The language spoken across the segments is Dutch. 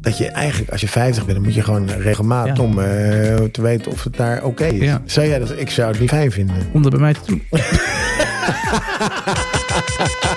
dat je eigenlijk, als je 50 bent, dan moet je gewoon regelmatig Ja. om eh, te weten of het daar oké is. Ja. Zou jij dat? Ik zou het niet fijn vinden. Om dat bij mij te doen.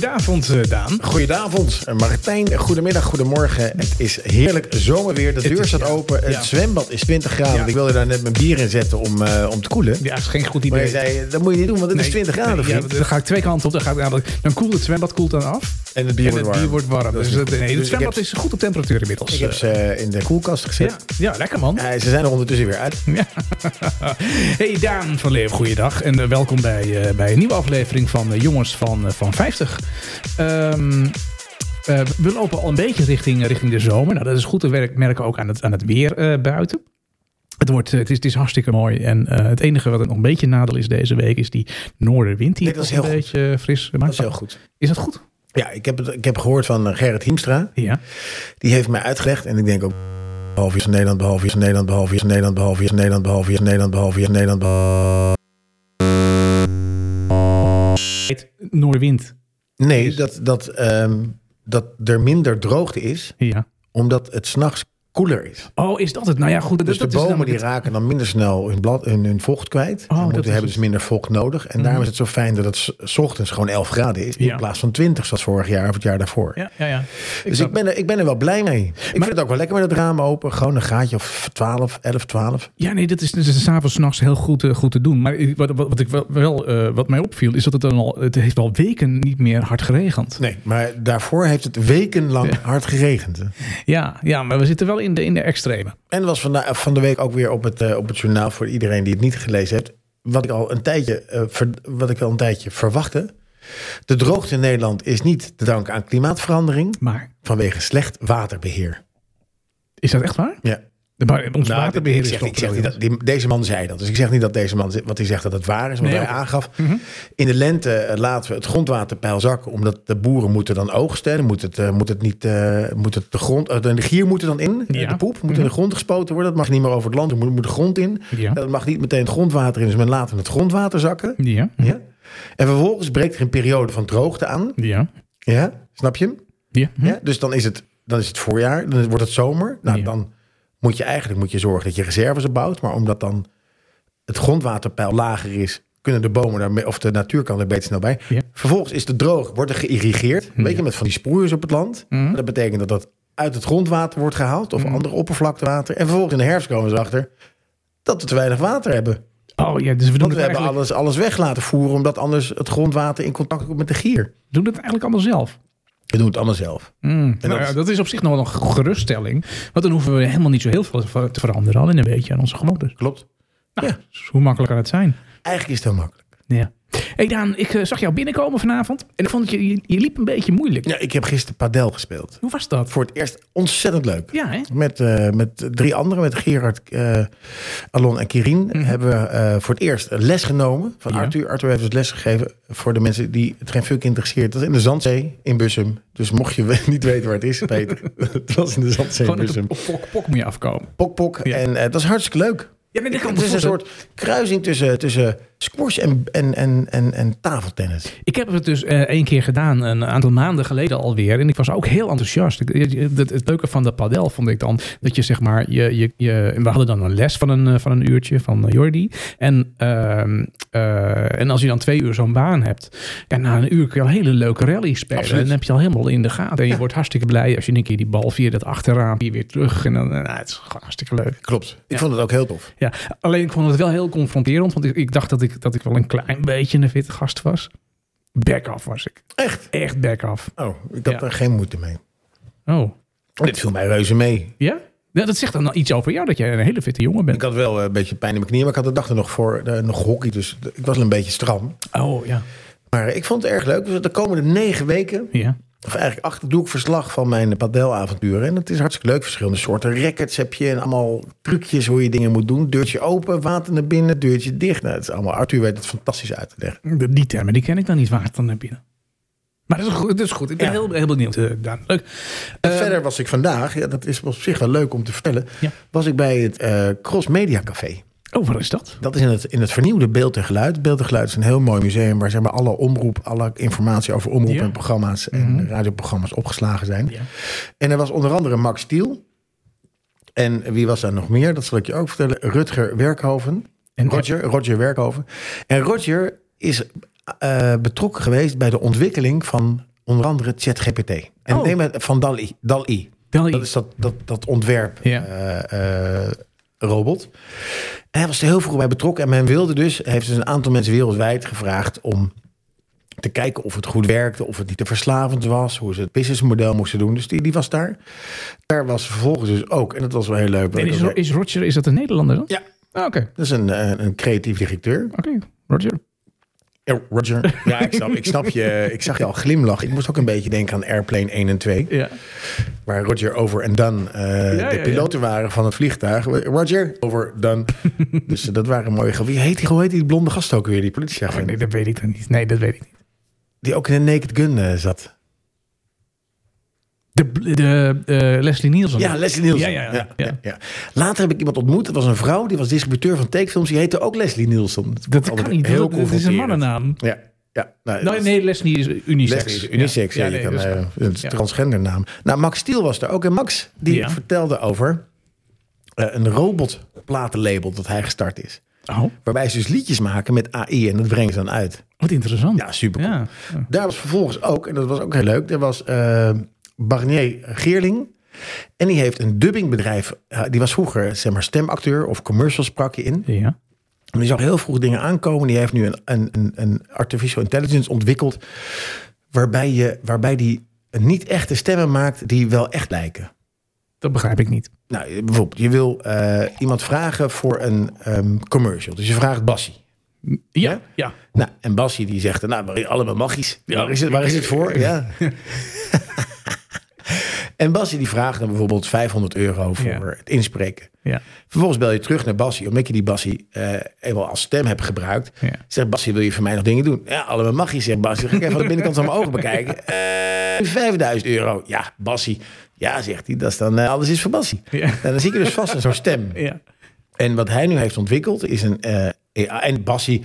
goedenavond eh, Daan. Goedenavond, eh, Martijn. Goedemiddag, goedemorgen. Het is heerlijk zomerweer. De deur staat open. Het zwembad is 20 graden. Ik wilde daar net mijn bier in zetten om, eh, om te koelen. Ja, is geen goed Maar idee. je zei, dat moet je niet doen, want het is Nee, 20 graden, nee, ja, dan ga ik twee kanten op. Dan, gaat, namelijk- dan koelt het zwembad koelt dan af. En het bier en wordt warm. wordt Dus, het, nee, het Dus zwembad is goed op temperatuur inmiddels. Ik heb ze eh, in de koelkast gezet. ja, ja, lekker man. Ja, ze zijn er ondertussen weer uit. Ja. Hey Daan van Leeuw, goeiedag. En eh, welkom bij, eh, bij een nieuwe aflevering van eh, Jongens van, eh, van 50. Ehm, eh, we lopen al een beetje richting, richting de zomer. Nou, dat is goed te merken ook aan het, aan het weer eh, buiten. Het, wordt, eh, het, is, het is hartstikke mooi. En eh, het enige wat nog een beetje nadeel is deze week... is die noordenwind die Nee, dat het is een goed. beetje fris maakt. Dat is heel goed. Is dat goed? Ja, ik heb, het, ik heb gehoord van eh, Gerrit Hiemstra. Ja. Die heeft mij uitgelegd. En ik denk ook... Behalve is Nederland, behalve is Nederland, behalve is Nederland, behalve is Nederland, behalve is Nederland, behalve is Nederland. behalve- Noordenwind. Nee, dat, dat, ehm, dat er minder droogte is, Ja. omdat het s'nachts koeler is. Oh, is dat het? Nou ja, goed. Dus dat, de bomen die het- raken dan minder snel hun, blad, hun, hun vocht kwijt. Oh, moeten, hebben dus minder vocht nodig. En daarom is het zo fijn dat het s- ochtends gewoon 11 graden is. Ja. In plaats van 20 zoals vorig jaar of het jaar daarvoor. Ja, ja, ja. Dus ik ben, er, ik ben er wel blij mee. Ik vind het ook wel lekker met het raam open. Gewoon een gaatje of 12, 11, 12. Ja, nee, dat is, dat is s'avonds, nachts heel goed, eh, goed te doen. Maar wat, wat, wat, ik wel, wel eh, wat mij opviel, is dat het dan al, het heeft al weken niet meer hard geregend. Nee, maar daarvoor heeft het wekenlang hard geregend. hè. Ja, ja, maar we zitten wel in de, in de extreme. En was van, van de week ook weer op het, eh, op het journaal voor iedereen die het niet gelezen heeft. Wat ik al een tijdje, ver- wat ik al een tijdje verwachtte. De droogte in Nederland is niet te danken aan klimaatverandering, Maar vanwege slecht waterbeheer. is dat echt waar? Ja. De, ons Nou, waterbeheer is toch ik zeg niet briljant. dat, die- deze man zei dat. Dus ik zeg niet dat deze man wat hij zegt dat het waar is. Maar Nee, hij aangaf. In de lente eh, laten we het grondwaterpeil zakken. Omdat de boeren moeten dan oogsten. Dan moet het, eh, moet het niet. eh, moet het de grond. de gier moet er dan in. Ja. De poep moet in de grond gespoten worden. Dat mag niet meer over het land. Er moet, moet de grond in. Ja. Dat mag niet meteen het grondwater in. Dus men laat het grondwater zakken. Ja, Ja. En vervolgens breekt er een periode van droogte aan. ja, Ja. Snap je hem? ja. Ja, dus dan is, het, dan is het voorjaar, dan wordt het zomer. Nou, dan moet je eigenlijk moet je zorgen dat je reserves opbouwt. Maar omdat dan het grondwaterpeil lager is, kunnen de bomen daar, of de natuur kan er beter snel bij. Ja. Vervolgens is het droog, wordt er geïrrigeerd. Weet je, met van die sproeiers op het land. Mhm. Dat betekent dat dat uit het grondwater wordt gehaald of andere oppervlaktewater. En vervolgens in de herfst komen ze achter dat we te weinig water hebben. Oh ja, dus we doen Want we hebben eigenlijk, alles, alles weg laten voeren, omdat anders het grondwater in contact komt met de gier. doen het eigenlijk allemaal zelf. We doen het allemaal zelf. Mm. dat Nou ja, is- dat is op zich nog wel een geruststelling. Want dan hoeven we helemaal niet zo heel veel te veranderen. Alleen een beetje aan onze gewoontes. Klopt. Nou, Ja. dus hoe makkelijk kan het zijn? Eigenlijk is het heel makkelijk. Ja. Hey Daan, ik eh, zag jou binnenkomen vanavond. En ik vond dat je, je, je liep een beetje moeilijk. Ja, ik heb gisteren padel gespeeld. Hoe was dat? Voor het eerst ontzettend leuk. Ja, hè? Met, eh, met drie anderen, met Gerard, eh, Alon en Kirin, hebben we voor het eerst les genomen van Mhm. Ja. Arthur. Arthur heeft dus les gegeven voor de mensen die het geen fuck interesseert. Dat is in de Zandzee in Bussum. Dus mocht je niet weten waar het is, Peter. het was in de Zandzee in Bussum. op pok, pok moet je afkomen. Pok, pok. Ja. En dat is hartstikke leuk. Ja, maar dat kan Het is een soort kruising tussen, tussen squash en, en, en, en, en tafeltennis. Ik heb het dus eh één keer gedaan, een aantal maanden geleden alweer. En ik was ook heel enthousiast. Het, het leuke van de padel vond ik dan dat je zeg maar, je, je, je, we hadden dan een les van een, eh, van een uurtje van eh, Jordi. En, ehm, eh, en als je dan twee uur zo'n baan hebt, ja, na een uur kun je al hele leuke rally spelen. Absoluut. En dan heb je al helemaal in de gaten. En je wordt hartstikke blij als je een keer die bal via dat achterraam hier weer terug. En dan, nou, het is gewoon hartstikke leuk. Klopt. Ik Ja. vond het ook heel tof. Ja, alleen ik vond het wel heel confronterend, want ik, ik dacht dat ik, dat ik wel een klein beetje een witte gast was. Back af was ik. Echt? Echt back af. Oh, ik had Ja. er geen moeite mee. Oh. Dit viel mij reuze mee. Ja? ja? Dat zegt dan iets over jou, dat jij een hele fitte jongen Ik bent. had wel eh, een beetje pijn in mijn knieën, maar ik had de dag er nog voor eh, nog hockey, dus ik was wel een beetje stram. Oh, ja. Maar ik vond het erg leuk. Dus de komende negen weken, Ja. Of eigenlijk acht, doe ik verslag van mijn padelavonturen. En het is hartstikke leuk. Verschillende soorten rackets heb je en allemaal trucjes hoe je dingen moet doen. Deurtje open, water naar binnen, deurtje dicht. Nou, het is allemaal, Arthur weet het fantastisch uit te leggen. Die termen, die ken ik dan niet dan naar binnen. Maar dat is goed. Dat is goed. Ik ben Ja. heel, heel benieuwd. eh, Daan. Leuk. En Eh, verder was ik vandaag, ja, dat is op zich wel leuk om te vertellen, Ja. was ik bij het eh, Cross Media Café. Oh, waar is dat? Dat is in het, in het vernieuwde Beeld en Geluid. Beeld en Geluid is een heel mooi museum waar zeg maar, alle omroep, alle informatie over omroep Ja. en programma's en Mhm. radioprogramma's opgeslagen zijn. Ja. En er was onder andere Max Stiel. En wie was daar nog meer? Dat zal ik je ook vertellen. Rutger Werkhoven. En Roger, Roger Werkhoven. En Roger is eh, betrokken geweest bij de ontwikkeling van onder andere ChatGPT. En Oh. neem het van DALI. DALI. Dali. Dat is dat, dat, dat ontwerp Ja. eh, eh, robot. En hij was er heel vroeg bij betrokken. En men wilde dus, heeft dus een aantal mensen wereldwijd gevraagd om te kijken of het goed werkte, of het niet te verslavend was, hoe ze het businessmodel moesten doen. Dus die, die was daar. Daar was vervolgens dus ook, en dat was wel heel leuk. En is, is Roger, is dat een Nederlander dan? Ja. Ah, Oké, Dat is een, eh, een creatief directeur. oké. Roger. Ja, Roger. Ja, ik snap, ik snap je. Ik zag je al glimlachen. Ik moest ook een beetje denken aan Airplane 1 en 2. Ja. Waar Roger over en done eh, Ja, de ja, piloten waren van het vliegtuig. Roger, over, done. dus eh, dat waren mooie. Wie heet die, hoe heet die blonde gast ook weer? Die politieagent. Oh, nee, dat weet ik dan niet. Nee, dat weet ik niet. Die ook in een Naked Gun eh, zat. De, de eh, Leslie Nielsen. Ja, Leslie Nielsen. Ja, ja, ja. ja. Later heb ik iemand ontmoet. Dat was een vrouw. Die was distributeur van tekenfilms. Die heette ook Leslie Nielsen. Dat kan niet. Heel dat, dat is een mannennaam. Ja. Ja, nou, Nee, nee, Leslie is unisex. Leslie is unisex. Ja, nee, kan, is eh, een transgendernaam. Nou, Max Stiel was er ook. En Max, die vertelde over eh, een robotplatenlabel dat hij gestart is. Oh, Waarbij ze dus liedjes maken met AI en dat brengen ze dan uit. wat interessant. Ja, super cool. Ja. Daar was vervolgens ook, en dat was ook heel leuk, er was Barnier Geerling. En die heeft een dubbingbedrijf. eh, die was vroeger zeg maar, stemacteur of commercial sprak je in. Ja. En die zag heel vroeg dingen aankomen. Die heeft nu een, een, een, een artificial intelligence ontwikkeld. Waarbij, je, waarbij die niet echte stemmen maakt die wel echt lijken. Dat begrijp ik niet. Nou, bijvoorbeeld, je wil eh, iemand vragen voor een ehm, commercial. Dus je vraagt Bassie. Ja, ja. Nou, en Bassie die zegt, nou, allemaal magisch. Ja. Waar, is het, waar is het voor? Ja. en Bassie die vraagt dan bijvoorbeeld 500 euro voor Ja. het inspreken. ja. Vervolgens bel je terug naar Bassie, omdat je die Bassie eh eenmaal als stem hebt gebruikt. Ja. Zegt Bassie, wil je voor mij nog dingen doen? Ja, allemaal magisch, zegt Bassie. Ga ik even aan de binnenkant van mijn ogen bekijken. Eh 5000 euro. Ja, Bassie. Ja, zegt hij, dat is dan eh, alles is voor Bassie. Ja. En dan zie je dus vast in zo'n stem. Ja. En wat hij nu heeft ontwikkeld is een. eh, en Bassie,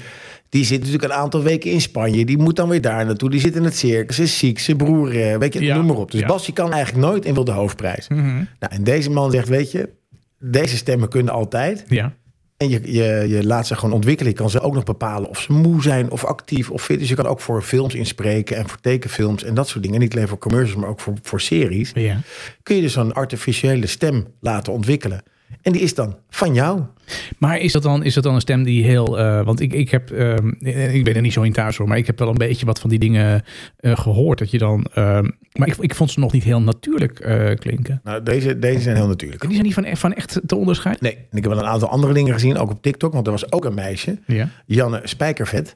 die zit natuurlijk een aantal weken in Spanje. Die moet dan weer daar naartoe. Die zit in het circus, is ziek, zijn broer, eh, weet je, Ja, noem maar op. Dus ja. Bassie kan eigenlijk nooit en wil de hoofdprijs. Mhm. Nou, en deze man zegt, weet je, deze stemmen kunnen altijd. Ja. En je, je, je laat ze gewoon ontwikkelen. Je kan ze ook nog bepalen of ze moe zijn of actief of fit. Dus je kan ook voor films inspreken en voor tekenfilms en dat soort dingen. Niet alleen voor commercials, maar ook voor, voor series. Ja. Kun je dus zo'n artificiële stem laten ontwikkelen. En die is dan van jou. Maar is dat dan, is dat dan een stem die heel... eh, want ik, ik heb... ehm, ik ben er niet zo in thuis hoor, maar ik heb wel een beetje wat van die dingen eh, gehoord. Dat je dan... ehm, maar ik, ik vond ze nog niet heel natuurlijk eh, klinken. Nou, deze, deze zijn heel natuurlijk. Die zijn niet van, van echt te onderscheiden? Nee, en ik heb wel een aantal andere dingen gezien, ook op TikTok. Want er was ook een meisje, Ja. Janne Spijkervet.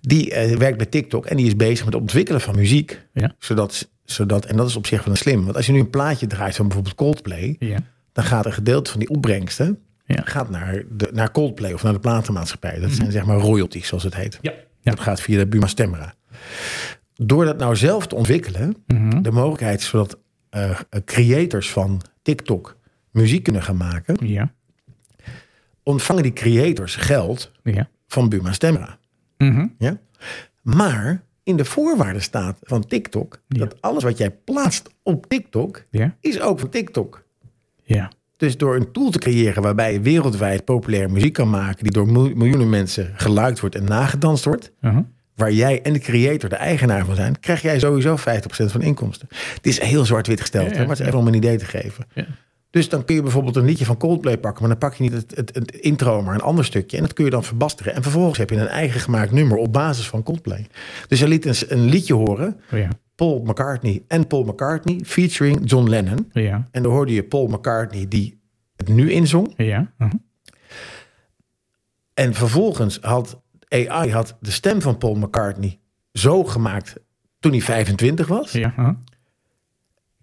Die eh, werkt bij TikTok en die is bezig met het ontwikkelen van muziek. Ja. Zodat, zodat, en dat is op zich wel een slim. Want als je nu een plaatje draait van bijvoorbeeld Coldplay... Ja. Dan gaat een gedeelte van die opbrengsten Ja. gaat naar, de, naar Coldplay of naar de platenmaatschappij. Dat zijn zeg maar royalties, zoals het heet. Ja. Ja. Dat gaat via de Buma Stemra. Door dat nou zelf te ontwikkelen, Mhm. de mogelijkheid zodat eh, creators van TikTok muziek kunnen gaan maken, Ja. ontvangen die creators geld Ja. van Buma Stemra. Mhm. Ja? Maar in de voorwaarden staat van TikTok dat alles wat jij plaatst op TikTok is ook voor TikTok. Ja. Dus door een tool te creëren waarbij je wereldwijd populaire muziek kan maken, die door mil- miljoenen mensen geluid wordt en nagedanst wordt, Uh-huh. waar jij en de creator de eigenaar van zijn, krijg jij sowieso 50% van de inkomsten. Het is heel zwart-wit gesteld, Ja, ja, hè, maar het is even om een idee te geven. Ja. Dus dan kun je bijvoorbeeld een liedje van Coldplay pakken, maar dan pak je niet het, het, het intro, maar een ander stukje. En dat kun je dan verbasteren. En vervolgens heb je een eigen gemaakt nummer op basis van Coldplay. Dus hij liet een, een liedje horen, Oh, ja. Paul McCartney en Paul McCartney, featuring John Lennon. Ja. En dan hoorde je Paul McCartney die het nu inzong. Ja. Uh-huh. En vervolgens had AI had de stem van Paul McCartney zo gemaakt toen hij 25 was. Ja. Uh-huh.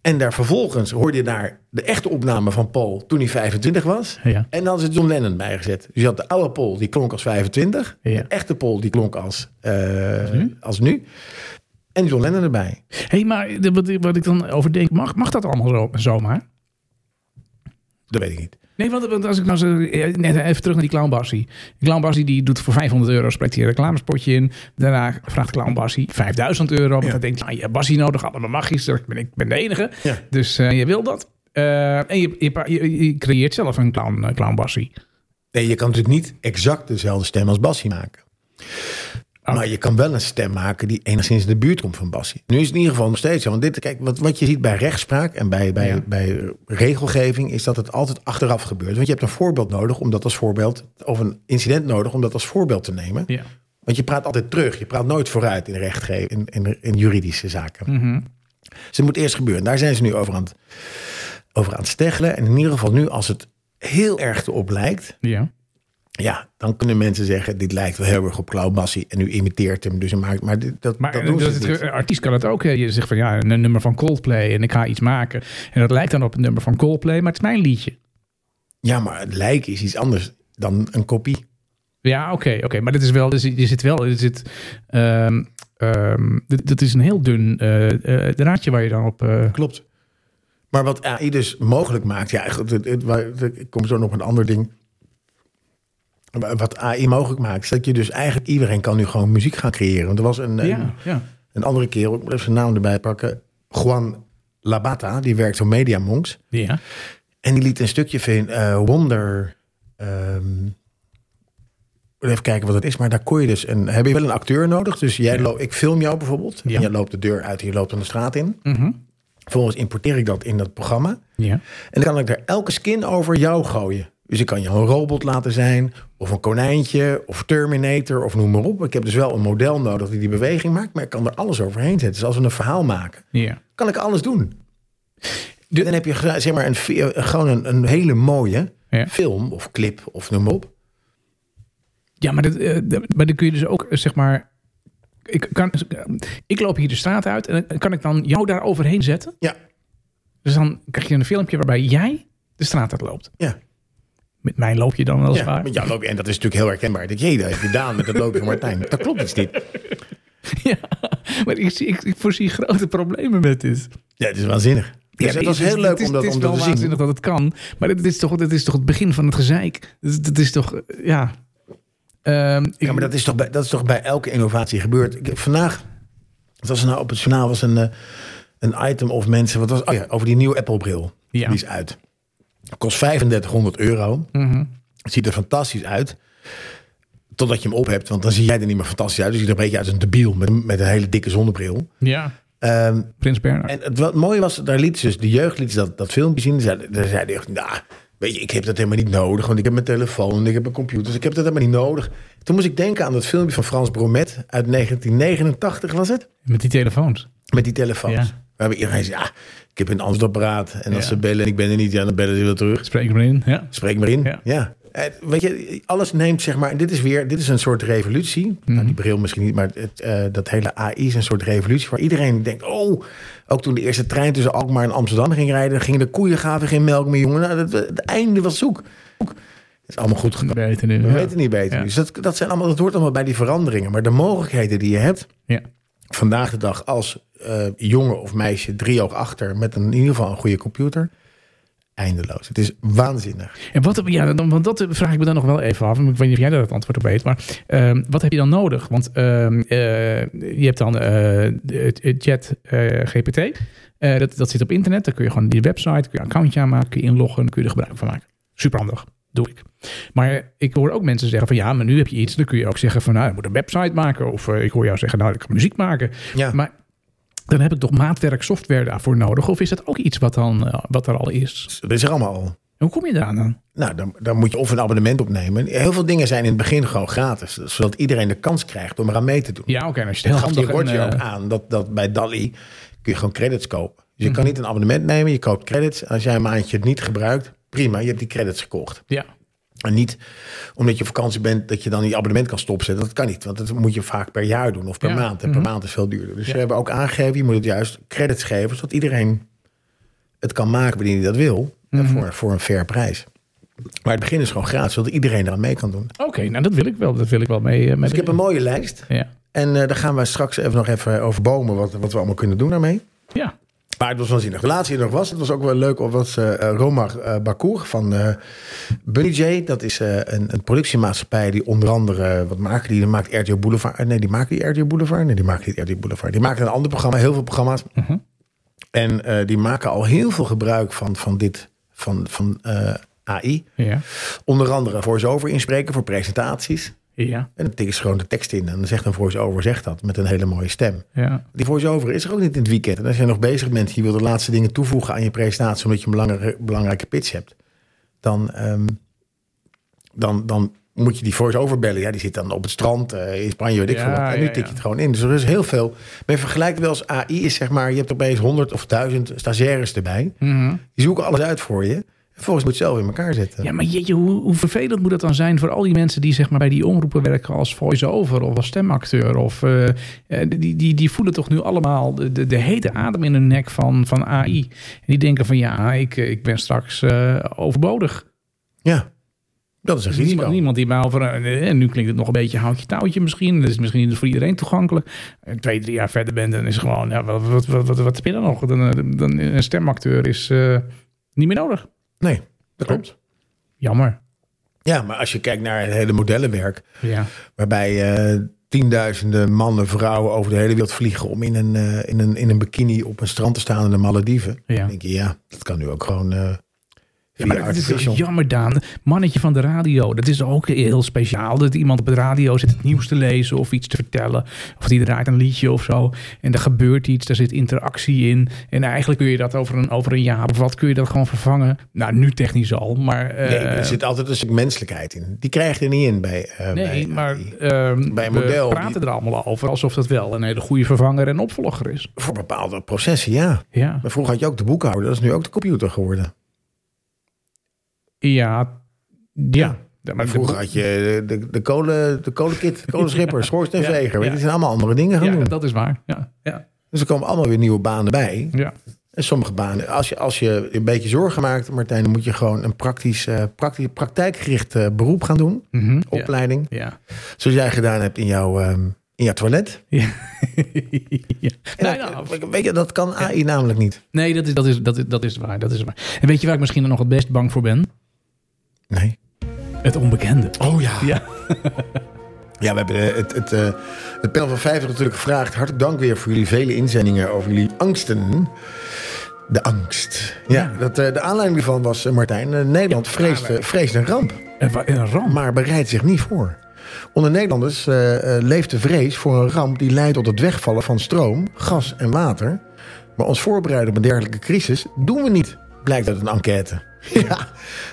En daar vervolgens hoorde je daar de echte opname van Paul toen hij 25 was. Ja. En dan hadden ze John Lennon bijgezet. Dus je had de oude Paul, die klonk als 25. Ja. De echte Paul, die klonk als, eh, nu? als nu. En John Lennon erbij. hey, maar de- wat, wat ik dan over denk, mag, mag dat allemaal zo, zomaar? Dat weet ik niet. Nee, want, want als ik nou zo, eh, net even terug naar die Clown Bassie. Die Clown Bassie die doet voor 500 euro, spreekt hij een reclamespotje in. Daarna vraagt Clown Bassie 5000 euro. Want Ja. dan denkt hij, nou, je hebt Bassie nodig, allemaal magisch. Ik ben, ik ben de enige. Ja. Dus eh, je wil dat. Eh, en je, je, je, je creëert zelf een Clown, eh, clown Bassie. Nee, je kan natuurlijk niet exact dezelfde stem als Bassie maken. Maar je kan wel een stem maken die enigszins in de buurt komt van Bassie. Nu is het in ieder geval nog steeds zo. Want dit, kijk, wat, wat je ziet bij rechtspraak en bij, bij, Ja. bij regelgeving... is dat het altijd achteraf gebeurt. Want je hebt een voorbeeld nodig om dat als voorbeeld... of een incident nodig om dat als voorbeeld te nemen. Ja. Want je praat altijd terug. Je praat nooit vooruit in rechtgeving, in, in, in juridische zaken. Mhm. Dus het moet eerst gebeuren. Daar zijn ze nu over aan, het, over aan het steggelen. En in ieder geval nu, als het heel erg erop lijkt... ja. Ja, dan kunnen mensen zeggen, dit lijkt wel heel erg op Cloud Bassie. En nu imiteert hem, dus maakt... Maar dit- dat, Maar dat doen dat, dus het, artiest kan het ook. Je zegt van ja, een nummer van Coldplay en ik ga iets maken. En dat lijkt dan op een nummer van Coldplay, maar het is mijn liedje. Ja, maar het lijken is iets anders dan een kopie. Ja, oké, oké. Maar dit is wel, dus je zit wel, er zit, ehm ehm, dit, dit is een heel dun eh eh, draadje waar je dan op. eh, Klopt. Maar wat AI dus mogelijk maakt... Ja, het, het, ik kom zo nog op een ander ding. Wat AI mogelijk maakt, is dat je dus eigenlijk... Iedereen kan nu gewoon muziek gaan creëren. Want er was een, een, ja, een andere kerel, ik moet even zijn naam erbij pakken. Juan Labata, die werkt voor Media Monks. Ja. En die liet een stukje van eh, Wonder. ehm, even kijken wat het is. Maar daar kon je dus. En heb je wel een acteur nodig. Dus jij lo- ik film jou bijvoorbeeld. En jij loopt de deur uit en je loopt dan de straat in. Mhm. Vervolgens importeer ik dat in dat programma. ja. En dan kan ik daar elke skin over jou gooien. Dus ik kan jou een robot laten zijn. Of een konijntje. Of Terminator. Of noem maar op. Ik heb dus wel een model nodig die die beweging maakt. Maar ik kan er alles overheen zetten. Dus als we een verhaal maken. Kan ik alles doen. De- Dan heb je zeg maar een, gewoon een, een hele mooie Ja. film of clip of noem maar op. Ja, maar, dat, eh, maar dan kun je dus ook, eh, zeg maar... Ik, kan, ik loop hier de straat uit en kan ik dan jou daar overheen zetten. Ja, Dus dan krijg je een filmpje waarbij jij de straat uit loopt. ja. Met mij loop je dan wel ja. Met jou loop je- en dat is natuurlijk heel herkenbaar. Denk, jee, dat heb je gedaan met dat loopje van Martijn. Dat klopt iets niet. Ja, maar ik, zie, ik, ik voorzie grote problemen met dit. Ja, het is waanzinnig. Dus Ja, het was het is- heel leuk het is- om dat, Het is om wel dat te zien. waanzinnig dat het kan. Maar dit is toch, dit is toch het begin van het gezeik. Het, het is toch, eh, ja... Ehm, ik- Ja, maar dat is toch bij, dat is toch bij elke innovatie gebeurd. Ik, vandaag, het was nou op het journaal, was een, eh, een item of mensen, wat was, oh ja, over die nieuwe Apple bril. Ja. Die is uit. Kost 3500 euro. Mhm. Het ziet er fantastisch uit. Totdat je hem op hebt, want dan zie jij er niet meer fantastisch uit. Dus je ziet er een beetje uit als een debiel met, met een hele dikke zonnebril. Ja, Ehm, Prins Bernhard. en het wat mooie was, daar liet ze dus de jeugd liet ze dat, dat filmpje zien. Daar zei, daar zei echt, nou, weet je, ik heb dat helemaal niet nodig. Want ik heb mijn telefoon, ik heb een computer, dus ik heb dat helemaal niet nodig. Toen moest ik denken aan dat filmpje van Frans Bromet uit 1989, was het? Met die telefoons. Met die telefoons. Ja. Waarbij iedereen zei, ja, ik heb een antwoordapparaat. En als Ja. ze bellen en ik ben er niet, ja, dan bellen ze weer terug. Spreek maar in. Ja. Spreek maar in. Ja. Ja. Eh, Weet je, alles neemt zeg maar. Dit is weer, dit is een soort revolutie. Mhm. Nou, die bril misschien niet, maar het, eh, dat hele AI is een soort revolutie waar iedereen denkt: oh, ook toen de eerste trein tussen Alkmaar en Amsterdam ging rijden, gingen de koeien gaven geen melk meer, jongen. Nou, dat, het einde was zoek. Het is allemaal goed gekomen. We ja. weten niet beter. Ja. Dus dat, dat zijn allemaal, dat hoort allemaal bij die veranderingen. Maar de mogelijkheden die je hebt Ja. vandaag de dag als eh, jongen of meisje drie oog achter met een, in ieder geval een goede computer, eindeloos. Het is waanzinnig. En wat, ja, dan, want dat vraag ik me dan nog wel even af. Ik weet niet of jij daar het antwoord op weet. Maar ehm, wat heb je dan nodig? Want ehm, eh, je hebt dan eh, Chat GPT. Dat, dat zit op internet. Dan kun je gewoon die website, kun je een accountje aanmaken, kun je inloggen, kun je er gebruik van maken. Superhandig. Doe ik. Maar ik hoor ook mensen zeggen van ja, maar nu heb je iets. Dan kun je ook zeggen van nou, ik moet een website maken. Of ik hoor jou zeggen nou, ik kan muziek maken. Ja. Maar dan heb ik toch maatwerk software daarvoor nodig? Of is dat ook iets wat, dan, eh, wat er al is? Dat is er allemaal al. En hoe kom je daar dan? Nou, dan, dan moet je of een abonnement opnemen. Heel veel dingen zijn in het begin gewoon gratis. Zodat iedereen de kans krijgt om eraan mee te doen. Ja, oké. en als je het heel handig en, Roger ook eh, aan dat, dat bij DALI kun je gewoon credits kopen. Dus je Mhm. kan niet een abonnement nemen, je koopt credits. Als jij een maandje het niet gebruikt, prima, je hebt die credits gekocht. Ja, En niet omdat je op vakantie bent dat je dan die abonnement kan stopzetten. Dat kan niet, want dat moet je vaak per jaar doen of per Ja. maand. En per Mhm. maand is veel duurder. Dus Ja. we hebben ook aangegeven, je moet het juist credits geven, zodat iedereen het kan maken wanneer hij dat wil. En Mhm. voor, voor een fair prijs. Maar het begin is gewoon gratis, zodat iedereen eraan mee kan doen. oké. nou, dat wil ik wel. Dat wil ik wel mee. mee Dus ik heb een mooie lijst. Ja. En eh, daar gaan we straks even nog even over bomen, wat, wat we allemaal kunnen doen daarmee. ja. Maar het was waanzinnig. De laatste die er nog was, het was ook wel leuk, was eh Romar Bakour van eh Bunny J. Dat is een, een productiemaatschappij die onder andere, wat maken die? Die maakt RTO Boulevard. Nee, die maken die RTO Boulevard? Nee, die maken niet RTO Boulevard. Die maken een ander programma, heel veel programma's. En eh, die maken al heel veel gebruik van, van dit, van, van AI. Ja. Onder andere voice-over inspreken voor presentaties. Ja. En dan tikken ze gewoon de tekst in. En dan zegt een voice-over zegt dat met een hele mooie stem. Ja. Die voice-over is er ook niet in het weekend. En als je nog bezig bent, je wil de laatste dingen toevoegen aan je presentatie, omdat je een belangrijke, belangrijke pitch hebt, dan, ehm, dan, dan moet je die voice-over bellen. Ja, die zit dan op het strand eh, in Spanje, weet ik Ja, veel wat. En nu tik je het gewoon in. Dus er is heel veel. Men vergelijkt wel eens AI is zeg maar, je hebt opeens honderd of duizend stagiaires erbij. Mhm. Die zoeken alles uit voor je. En volgens moet je zelf in elkaar zetten. Ja, maar jeetje, hoe, hoe vervelend moet dat dan zijn voor al die mensen die zeg maar bij die omroepen werken als voice-over of als stemacteur? Of eh, eh, die, die, die voelen toch nu allemaal de, de, de hete adem in hun nek van, van AI. En die denken van ja, ik, eh, ik ben straks overbodig. Ja, dat is een risico. niemand, niemand die mij over. En nu klinkt het nog een beetje houtje touwtje misschien. Dat is misschien niet voor iedereen toegankelijk. En twee, drie jaar verder bent, dan is het gewoon. Ja, wat, wat, wat, wat, wat heb je dan nog? Dan, dan, een stemacteur is niet meer nodig. Nee, dat klopt. Jammer. Ja, maar als je kijkt naar het hele modellenwerk, Ja. waarbij eh, tienduizenden mannen, vrouwen over de hele wereld vliegen om in een, eh, in een, in een bikini op een strand te staan in de Malediven. Ja. Dan denk je, ja, dat kan nu ook gewoon eh Ja, maar is jammer, Daan. Mannetje van de radio. Dat is ook heel speciaal. Dat iemand op het radio zit het nieuws te lezen of iets te vertellen. Of die draait een liedje of zo. En er gebeurt iets, daar zit interactie in. En eigenlijk kun je dat over een, over een jaar of wat, kun je dat gewoon vervangen. Nou, nu technisch al, maar... eh, Nee, er zit altijd een stuk menselijkheid in. Die krijg je er niet in bij. eh, Nee, bij maar Bij een we model praten die- er allemaal over alsof dat wel een hele goede vervanger en opvolger is. voor bepaalde processen, ja. Ja, Maar vroeger had je ook de boekhouder, dat is nu ook de computer geworden. Ja, ja. Ja, Maar de vroeger had je de, de, kolen, de kolenkit, de kolenschipper, schoorsteenveger. weet je, zijn allemaal andere dingen gaan Ja, doen. dat is waar. Ja, ja, Dus er komen allemaal weer nieuwe banen bij. ja. En sommige banen, als je, als je een beetje zorgen maakt, Martijn, dan moet je gewoon een praktisch, eh, praktisch praktijkgericht eh, beroep gaan doen. Mhm. Opleiding. Ja. Zoals jij gedaan hebt in jouw, ehm, in jouw toilet. ja. ja. En Nou, dat- nou, weet je, dat kan AI namelijk niet. nee, dat is, dat, is, dat, is, dat is waar. Dat is waar. En weet je waar ik misschien nog het best bang voor ben? Nee. Het onbekende. Oh ja. Ja. Ja, we hebben eh, het, het, eh, het panel van 50 natuurlijk gevraagd. Hartelijk dank weer voor jullie vele inzendingen over jullie angsten. De angst. Ja, dat, eh, de aanleiding hiervan was, Martijn, Nederland vreest, vreest een ramp, Een ramp. maar bereidt zich niet voor. Onder Nederlanders leeft de vrees voor een ramp die leidt tot het wegvallen van stroom, gas en water. Maar ons voorbereiden op een dergelijke crisis doen we niet, blijkt uit een enquête. Ja,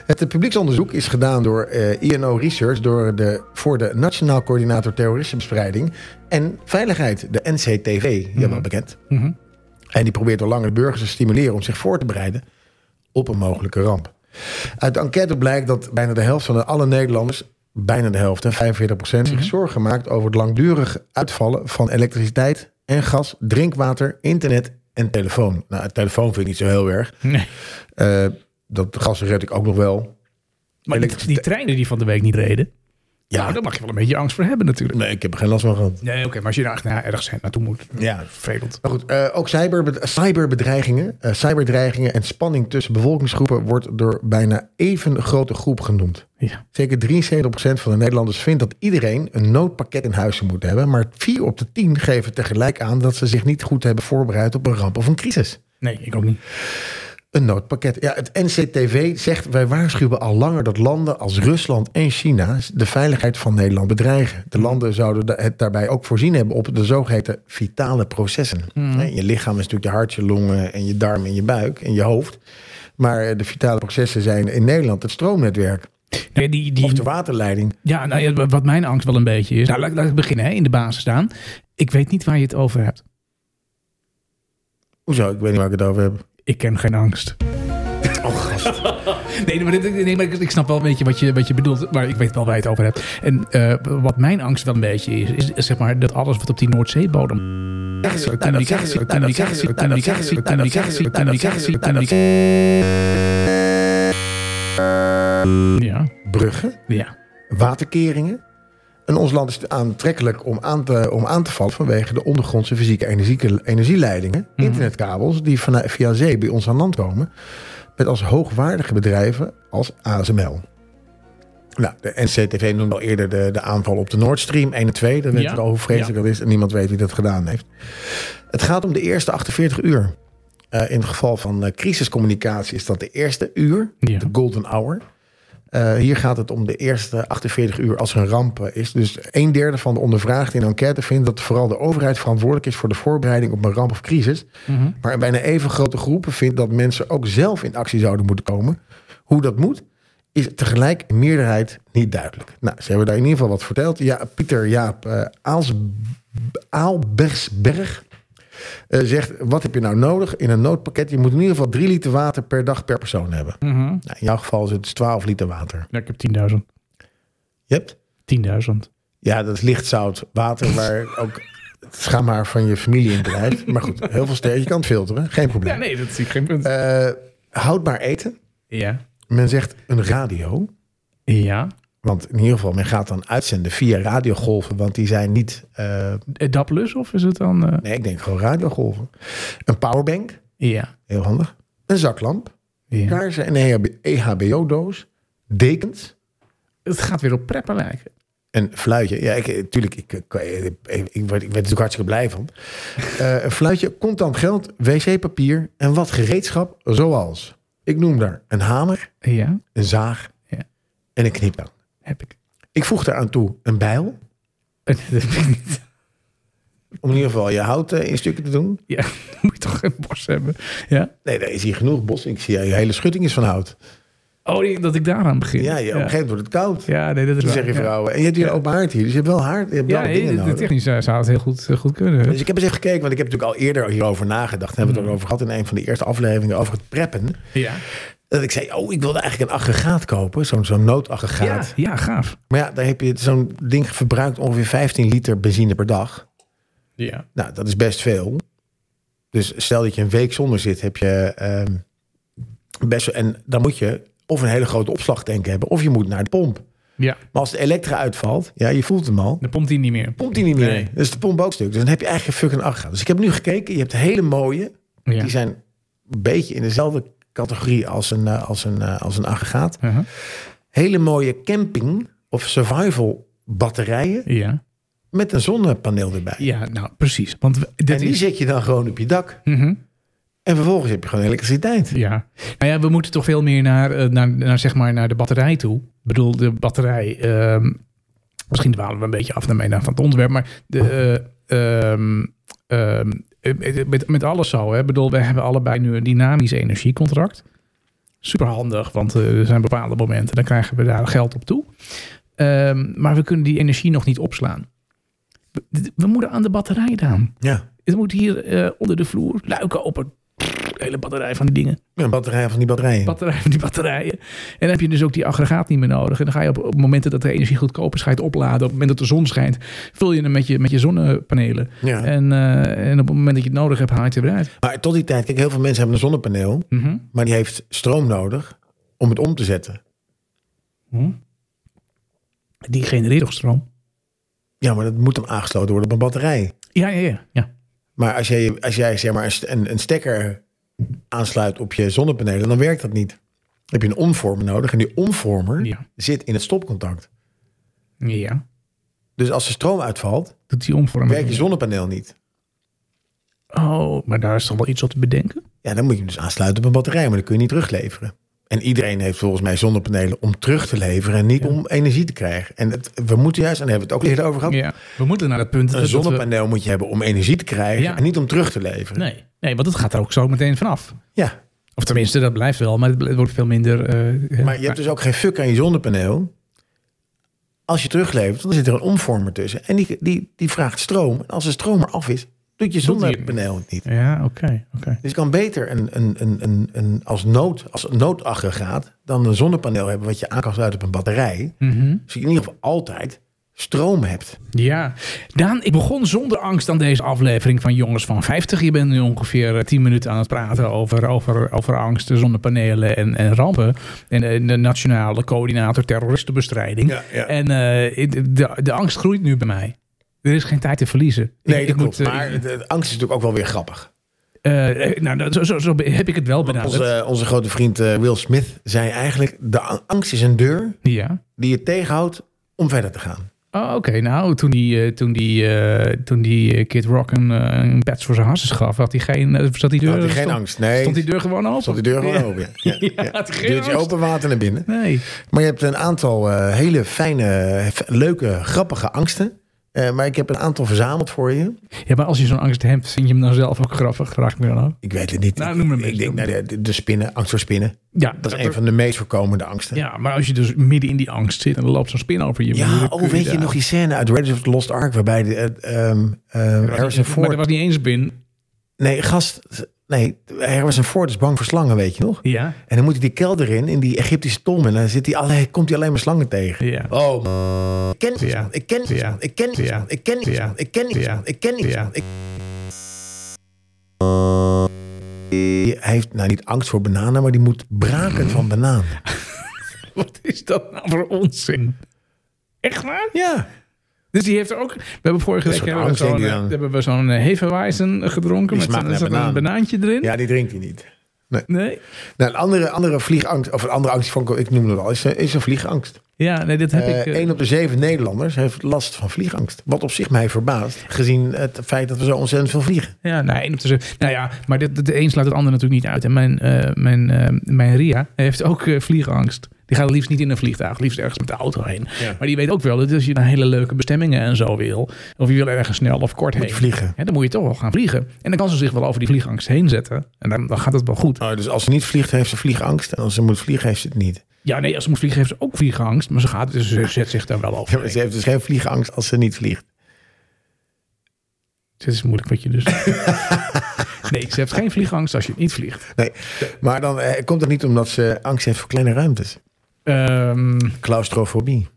het publieksonderzoek is gedaan door eh, INO Research door de, voor de Nationaal Coördinator Terrorismebestrijding en Veiligheid, de NCTV, helemaal bekend. Mhm. En die probeert al langer de burgers te stimuleren om zich voor te bereiden op een mogelijke ramp. Uit de enquête blijkt dat bijna de helft van de alle Nederlanders, bijna de helft, en 45% zich zorgen maakt over het langdurig uitvallen van elektriciteit en gas, drinkwater, internet en telefoon. Nou, het telefoon vind ik niet zo heel erg. Nee. Eh, dat gas red ik ook nog wel. Maar die, treinen die van de week niet reden. Ja. Nou, daar mag je wel een beetje angst voor hebben natuurlijk. Nee, ik heb er geen last van gehad. Nee, oké. maar als je daar echt nou, ergens naartoe moet. Ja. Vervelend. Maar goed, eh, ook cyberbed- cyberbedreigingen, eh, cyberdreigingen en spanning tussen bevolkingsgroepen wordt door bijna even grote groep genoemd. Ja. Zeker 73% van de Nederlanders vindt dat iedereen een noodpakket in huis moeten hebben. Maar 4 op de 10 geven tegelijk aan dat ze zich niet goed hebben voorbereid op een ramp of een crisis. Nee, ik ook niet. Een noodpakket. Ja, het NCTV zegt wij waarschuwen al langer dat landen als Rusland en China de veiligheid van Nederland bedreigen. De landen zouden het daarbij ook voorzien hebben op de zogeheten vitale processen. Hè, Je lichaam is natuurlijk je hart, je longen en je darm en je buik en je hoofd. Maar eh, de vitale processen zijn in Nederland het stroomnetwerk Nee, die, die, of de waterleiding. Ja, nou, ja, wat mijn angst wel een beetje is. Nou, laat, laat ik beginnen hè, in de basis staan. Ik weet niet waar je het over hebt. Hoezo? Ik weet niet waar ik het over heb. Ik ken geen angst. Oh, gast. Nee, maar, dit- nee, maar ik, ik snap wel een beetje wat je, wat je bedoelt. Maar ik weet wel waar je het over hebt. En eh, wat mijn angst wel een beetje is, is, is zeg maar dat alles wat op die Noordzeebodem. Communicatie, communicatie, communicatie, ze. Ja, Bruggen, ja. waterkeringen, En ons land is aantrekkelijk om aan te, om aan te vallen vanwege de ondergrondse fysieke energie, energieleidingen, internetkabels, die via zee bij ons aan land komen, met als hoogwaardige bedrijven als ASML. Nou, de NCTV noemde al eerder de, de aanval op de Nord Stream 1 en 2. Dan weten Ja. we al hoe vreselijk dat is en niemand weet wie dat gedaan heeft. Het gaat om de eerste 48 uur. Eh, in het geval van eh, crisiscommunicatie is dat de eerste uur, Ja. de golden hour. Eh, hier gaat het om de eerste 48 uur als er een ramp eh, is. Dus een derde van de ondervraagden in de enquête vindt dat vooral de overheid verantwoordelijk is voor de voorbereiding op een ramp of crisis. Mhm. Maar een bijna even grote groepen vindt dat mensen ook zelf in actie zouden moeten komen. Hoe dat moet, is tegelijk in meerderheid niet duidelijk. Nou, ze hebben daar in ieder geval wat verteld. Ja, Pieter Jaap Aals, Aalbersberg eh, zegt: Wat heb je nou nodig in een noodpakket? Je moet in ieder geval 3 liter water per dag per persoon hebben. Mhm. Nou, in jouw geval is het dus 12 liter water. Ja, ik heb 10.000. Je hebt? 10.000. Ja, dat is lichtzout water waar ook het schaamhaar van je familie in drijft. Maar goed, heel veel sterren. Je kan het filteren, geen probleem. Ja, nee, dat zie ik geen punt. Eh, houdbaar eten. ja. Men zegt een radio. Ja. Want in ieder geval, men gaat dan uitzenden via radiogolven. Want die zijn niet... eh, Eh, Dat plus of is het dan... eh, nee, ik denk gewoon radiogolven. Een powerbank. Ja. Heel handig. Een zaklamp. ja. Kaarsen. Een E EHBO-doos. Dekens. Het gaat weer op preppen lijken. Een fluitje. Ja, ik, tuurlijk, ik, ik, ik, ik, ik werd ik werd er natuurlijk hartstikke blij van. Een fluitje, contant geld, wc-papier en wat gereedschap zoals... Ik noem daar een hamer, Ja, een zaag Ja. en een kniptang. Heb ik. Ik voeg daaraan toe een bijl. Dat heb ik niet. Om in ieder geval je hout eh, in stukken te doen. Ja, dan moet je toch geen bos hebben. Ja. Nee, daar is hier genoeg bos. Ik zie je hele schutting is van hout. Oh, die- dat ik daaraan begin. Ja, je, op een gegeven moment wordt het koud. Ja, nee, dat is waar. zeg je Ja. vrouwen. En je hebt hier Ja. open haard hier. Dus je hebt wel haard. Je hebt Ja, nee, de, technisch zou het heel goed, eh, goed kunnen. Dus ik heb eens even gekeken, want ik heb natuurlijk al eerder hierover nagedacht. Hebben we het ook over gehad in een van de eerste afleveringen over het preppen. Ja. Dat ik zei, oh, ik wilde eigenlijk een aggregaat kopen. Zo'n zo'n Ja, noodaggregaat. ja, gaaf. Maar ja, daar heb je zo'n ding verbruikt ongeveer 15 liter benzine per dag. Ja. Nou, dat is best veel. Dus stel dat je een week zonder zit, heb je ehm, best wel... En dan moet je of een hele grote opslagtank hebben, of je moet naar de pomp. Ja, Maar als de elektra uitvalt, ja, je voelt hem al, dan pompt hij niet meer. pompt hij niet meer. Nee. Dus de pomp ook stuk. Dus dan heb je eigenlijk een fucking aggregaat. Dus ik heb nu gekeken, je hebt hele mooie, Ja. die zijn een beetje in dezelfde categorie als een, eh, als een, eh, als een aggregaat. Uh-huh. Hele mooie camping of survival batterijen Ja. met een zonnepaneel erbij. ja, nou precies. Want dit en die is... zet je dan gewoon op je dak. Mhm. En vervolgens heb je gewoon elektriciteit. Ja. Nou ja, we moeten toch veel meer naar, eh, naar, naar, zeg maar, naar de batterij toe. Ik bedoel, de batterij... ehm, misschien dwalen we een beetje af naar van het onderwerp. Maar de, eh, met, met alles zo. Hè. Ik bedoel, we hebben allebei nu een dynamisch energiecontract. Super handig, want eh, er zijn bepaalde momenten... dan krijgen we daar geld op toe. Ehm, maar we kunnen die energie nog niet opslaan. We, we moeten aan de batterij aan. Ja. Het moet hier eh, onder de vloer luiken open. De hele batterij van die dingen Een batterij van die batterijen. batterij van die batterijen. En dan heb je dus ook die aggregaat niet meer nodig. En dan ga je op, op momenten dat de energie goedkoop is, ga je het opladen. Op het moment dat de zon schijnt, vul je hem met je, met je zonnepanelen. ja. En, eh, en op het moment dat je het nodig hebt, haal je het er weer uit. Maar tot die tijd, kijk, heel veel mensen hebben een zonnepaneel, Mhm. maar die heeft stroom nodig om het om te zetten. Hm? Die genereert toch stroom? Ja, maar dat moet dan aangesloten worden op een batterij. Ja, ja, ja. ja. Maar als jij, als jij zeg maar een, een stekker aansluit op je zonnepanelen, dan werkt dat niet. Dan heb je een omvormer nodig en die omvormer Ja. zit in het stopcontact. ja. Dus als er stroom uitvalt, Doet die omvorming. werkt je zonnepaneel niet. Oh, maar daar is toch wel iets op te bedenken? Ja, dan moet je hem dus aansluiten op een batterij, maar dan kun je niet terugleveren. En iedereen heeft volgens mij zonnepanelen om terug te leveren en niet om energie te krijgen. En het, we moeten juist, en daar hebben we het ook eerder over gehad, Ja. We moeten naar het punt een dat we- zonnepaneel moet je hebben om energie te krijgen Ja. en niet om terug te leveren. Nee. Nee, want het gaat er ook zo meteen vanaf. Ja, Of tenminste, dat blijft wel, maar het wordt veel minder... eh, maar je hebt dus ook geen fuck aan je zonnepaneel. Als je teruglevert, dan zit er een omvormer tussen. En die, die, die vraagt stroom. En als de stroom er af is, doet je zonnepaneel het niet. Ja, oké, oké. Dus je kan beter een, een, een, een, een, als, nood, als noodaggregaat dan een zonnepaneel hebben wat je aan kan sluiten op een batterij. Mhm. Dus in ieder geval altijd stroom hebt. Ja, Daan, ik begon zonder angst aan deze aflevering van Jongens van 50. Je bent nu ongeveer eh, 10 minuten aan het praten over, over, over angst, zonnepanelen en, en rampen. En eh, de nationale coördinator terroristenbestrijding. Ja, ja. En eh, de, de angst groeit nu bij mij. Er is geen tijd te verliezen. Nee, Ik- dat ik klopt. moet, eh, maar de, de angst is natuurlijk ook wel weer grappig. eh, nou, zo, zo, zo heb ik het wel benaderd. Onze, onze grote vriend eh, Will Smith zei eigenlijk... de angst is een deur Ja. die je tegenhoudt om verder te gaan. Oh, oké. Nou, toen die, eh, toen die, eh, toen die eh, Kid Rock een, een patch voor zijn hartjes gaf, had hij geen, zat die deur, Had hij geen stond, angst. Nee, stond die deur gewoon open? stond die deur gewoon open. Ja. Ja, Ja, ja. Deurtje open, water naar binnen. Nee. Maar je hebt een aantal hele fijne, leuke, grappige angsten. Eh, maar ik heb een aantal verzameld voor je. Ja, maar als je zo'n angst hebt, vind je hem dan zelf ook grappig? Vraag ik me dan af. Ik weet het niet. Nou, ik, noem maar een ik beetje. denk nou, de, de spinnen, angst voor spinnen. Ja, Dat is een van de meest voorkomende angsten. Ja, maar als je dus midden in die angst zit en er loopt zo'n spin over je. Ja, oh, weet je nog die scène uit Raiders of the Lost Ark... waarbij de, ehm, eh, Harrison Maar Ford... er was niet eens spin. Nee, gast... Nee, Harrison Ford is bang voor slangen, weet je nog? Ja. En dan moet hij die kelder in, in die Egyptische tom... en dan zit hij alle, komt hij alleen maar slangen tegen. Ja. Oh, ik ken man. Ik ken man. Ik ken man. Ik ken man. Ik ken. Ik ken man. Ik- Hij heeft nou niet angst voor bananen, maar die moet braken van banaan. Wat is dat nou voor onzin? Echt waar? Ja. Dus die heeft er ook... We hebben vorige Een week soort hebben we zo'n, hebben we zo'n eh, Hefeweizen gedronken. Die Met zo'n- er een banaan. banaantje erin. ja, die drinkt hij niet. Nee? Nou, een andere, andere vliegangst, of een andere angst, van, ik noem het al, is, eh, is een vliegangst. Ja, nee, dat heb ik... eh, Eén op de zeven Nederlanders heeft last van vliegangst. Wat op zich mij verbaast, gezien het feit dat we zo ontzettend veel vliegen. Ja, nou, één op de zeven. Nou ja, maar de, een sluit het ander natuurlijk niet uit. En mijn, eh, mijn, eh, mijn Ria heeft ook eh, vliegangst. Die gaat liefst niet in een vliegtuig, liefst ergens met de auto heen. Ja. Maar die weet ook wel dat als je naar hele leuke bestemmingen en zo wil, of je wil ergens snel of kort Moet heen, vliegen. hè, dan moet je toch wel gaan vliegen. En dan kan ze zich wel over die vliegangst heen zetten. En dan, dan gaat het wel goed. Oh, dus als ze niet vliegt, heeft ze vliegangst. En als ze moet vliegen, heeft ze het niet. Ja, nee, als ze moet vliegen heeft ze ook vliegangst. Maar ze, gaat, dus ze zet zich daar wel over. Ja, ze heeft dus geen vliegangst als ze niet vliegt. Het is moeilijk wat je dus... nee, ze heeft geen vliegangst als je niet vliegt. Nee, maar dan eh, komt het niet omdat ze angst heeft voor kleine ruimtes. Ehm, Claustrofobie.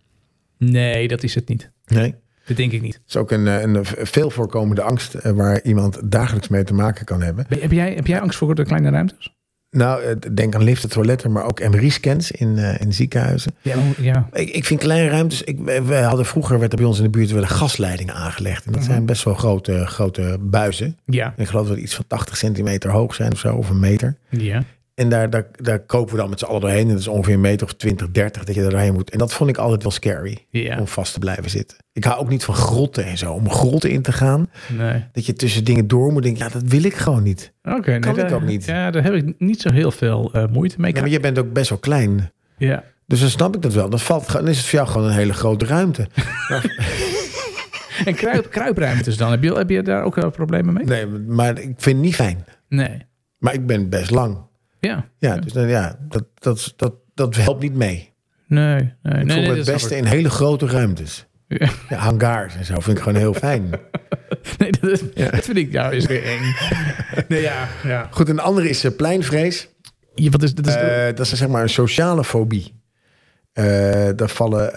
nee, dat is het niet. Nee. Dat denk ik niet. Dat is ook een, eh, een veel voorkomende angst eh, waar iemand dagelijks mee te maken kan hebben. Ben- Heb jij, heb jij angst voor de kleine ruimtes? Nou, eh, denk aan liften, toiletten, maar ook MRI-scans in, in ziekenhuizen. Ja, ja. Ik, ik vind kleine ruimtes. Ik, we hadden vroeger werd er bij ons in de buurt wel gasleidingen aangelegd. En dat zijn best wel grote, grote buizen. Ja, En ik geloof dat die iets van 80 centimeter hoog zijn of zo, of een meter. ja. En daar, daar, daar kopen we dan met z'n allen doorheen. En dat is ongeveer een meter of 20, 30 dat je er doorheen moet. En dat vond ik altijd wel scary. Om vast te blijven zitten. Ik hou ook niet van grotten en zo. Om grotten in te gaan. Nee. Dat je tussen dingen door moet denken. Ja, dat wil ik gewoon niet. Oké, nee, Kan ik daar- ook niet. Ja, daar heb ik niet zo heel veel eh, moeite mee. Ja, maar je bent ook best wel klein. Ja. Dus dan snap ik dat wel. Dan, valt, dan is het voor jou gewoon een hele grote ruimte. En kruip, kruipruimtes dan? Heb je, heb je daar ook wel problemen mee? Nee, maar ik vind het niet fijn. Nee. Maar ik ben best lang. Ja. Ja, dus ja, dat, dat, dat, dat helpt niet mee. Nee. nee, Ik nee, dat het beste in hele grote ruimtes. Ja. Ja, hangars en zo vind ik gewoon heel fijn. Nee, dat, is- dat vind ik jou is weer eng. Nee, ja. ja. Goed, een andere is eh, pleinvrees. Je, wat is, dat is, Eh, dat is zeg maar een sociale fobie. Eh daar vallen,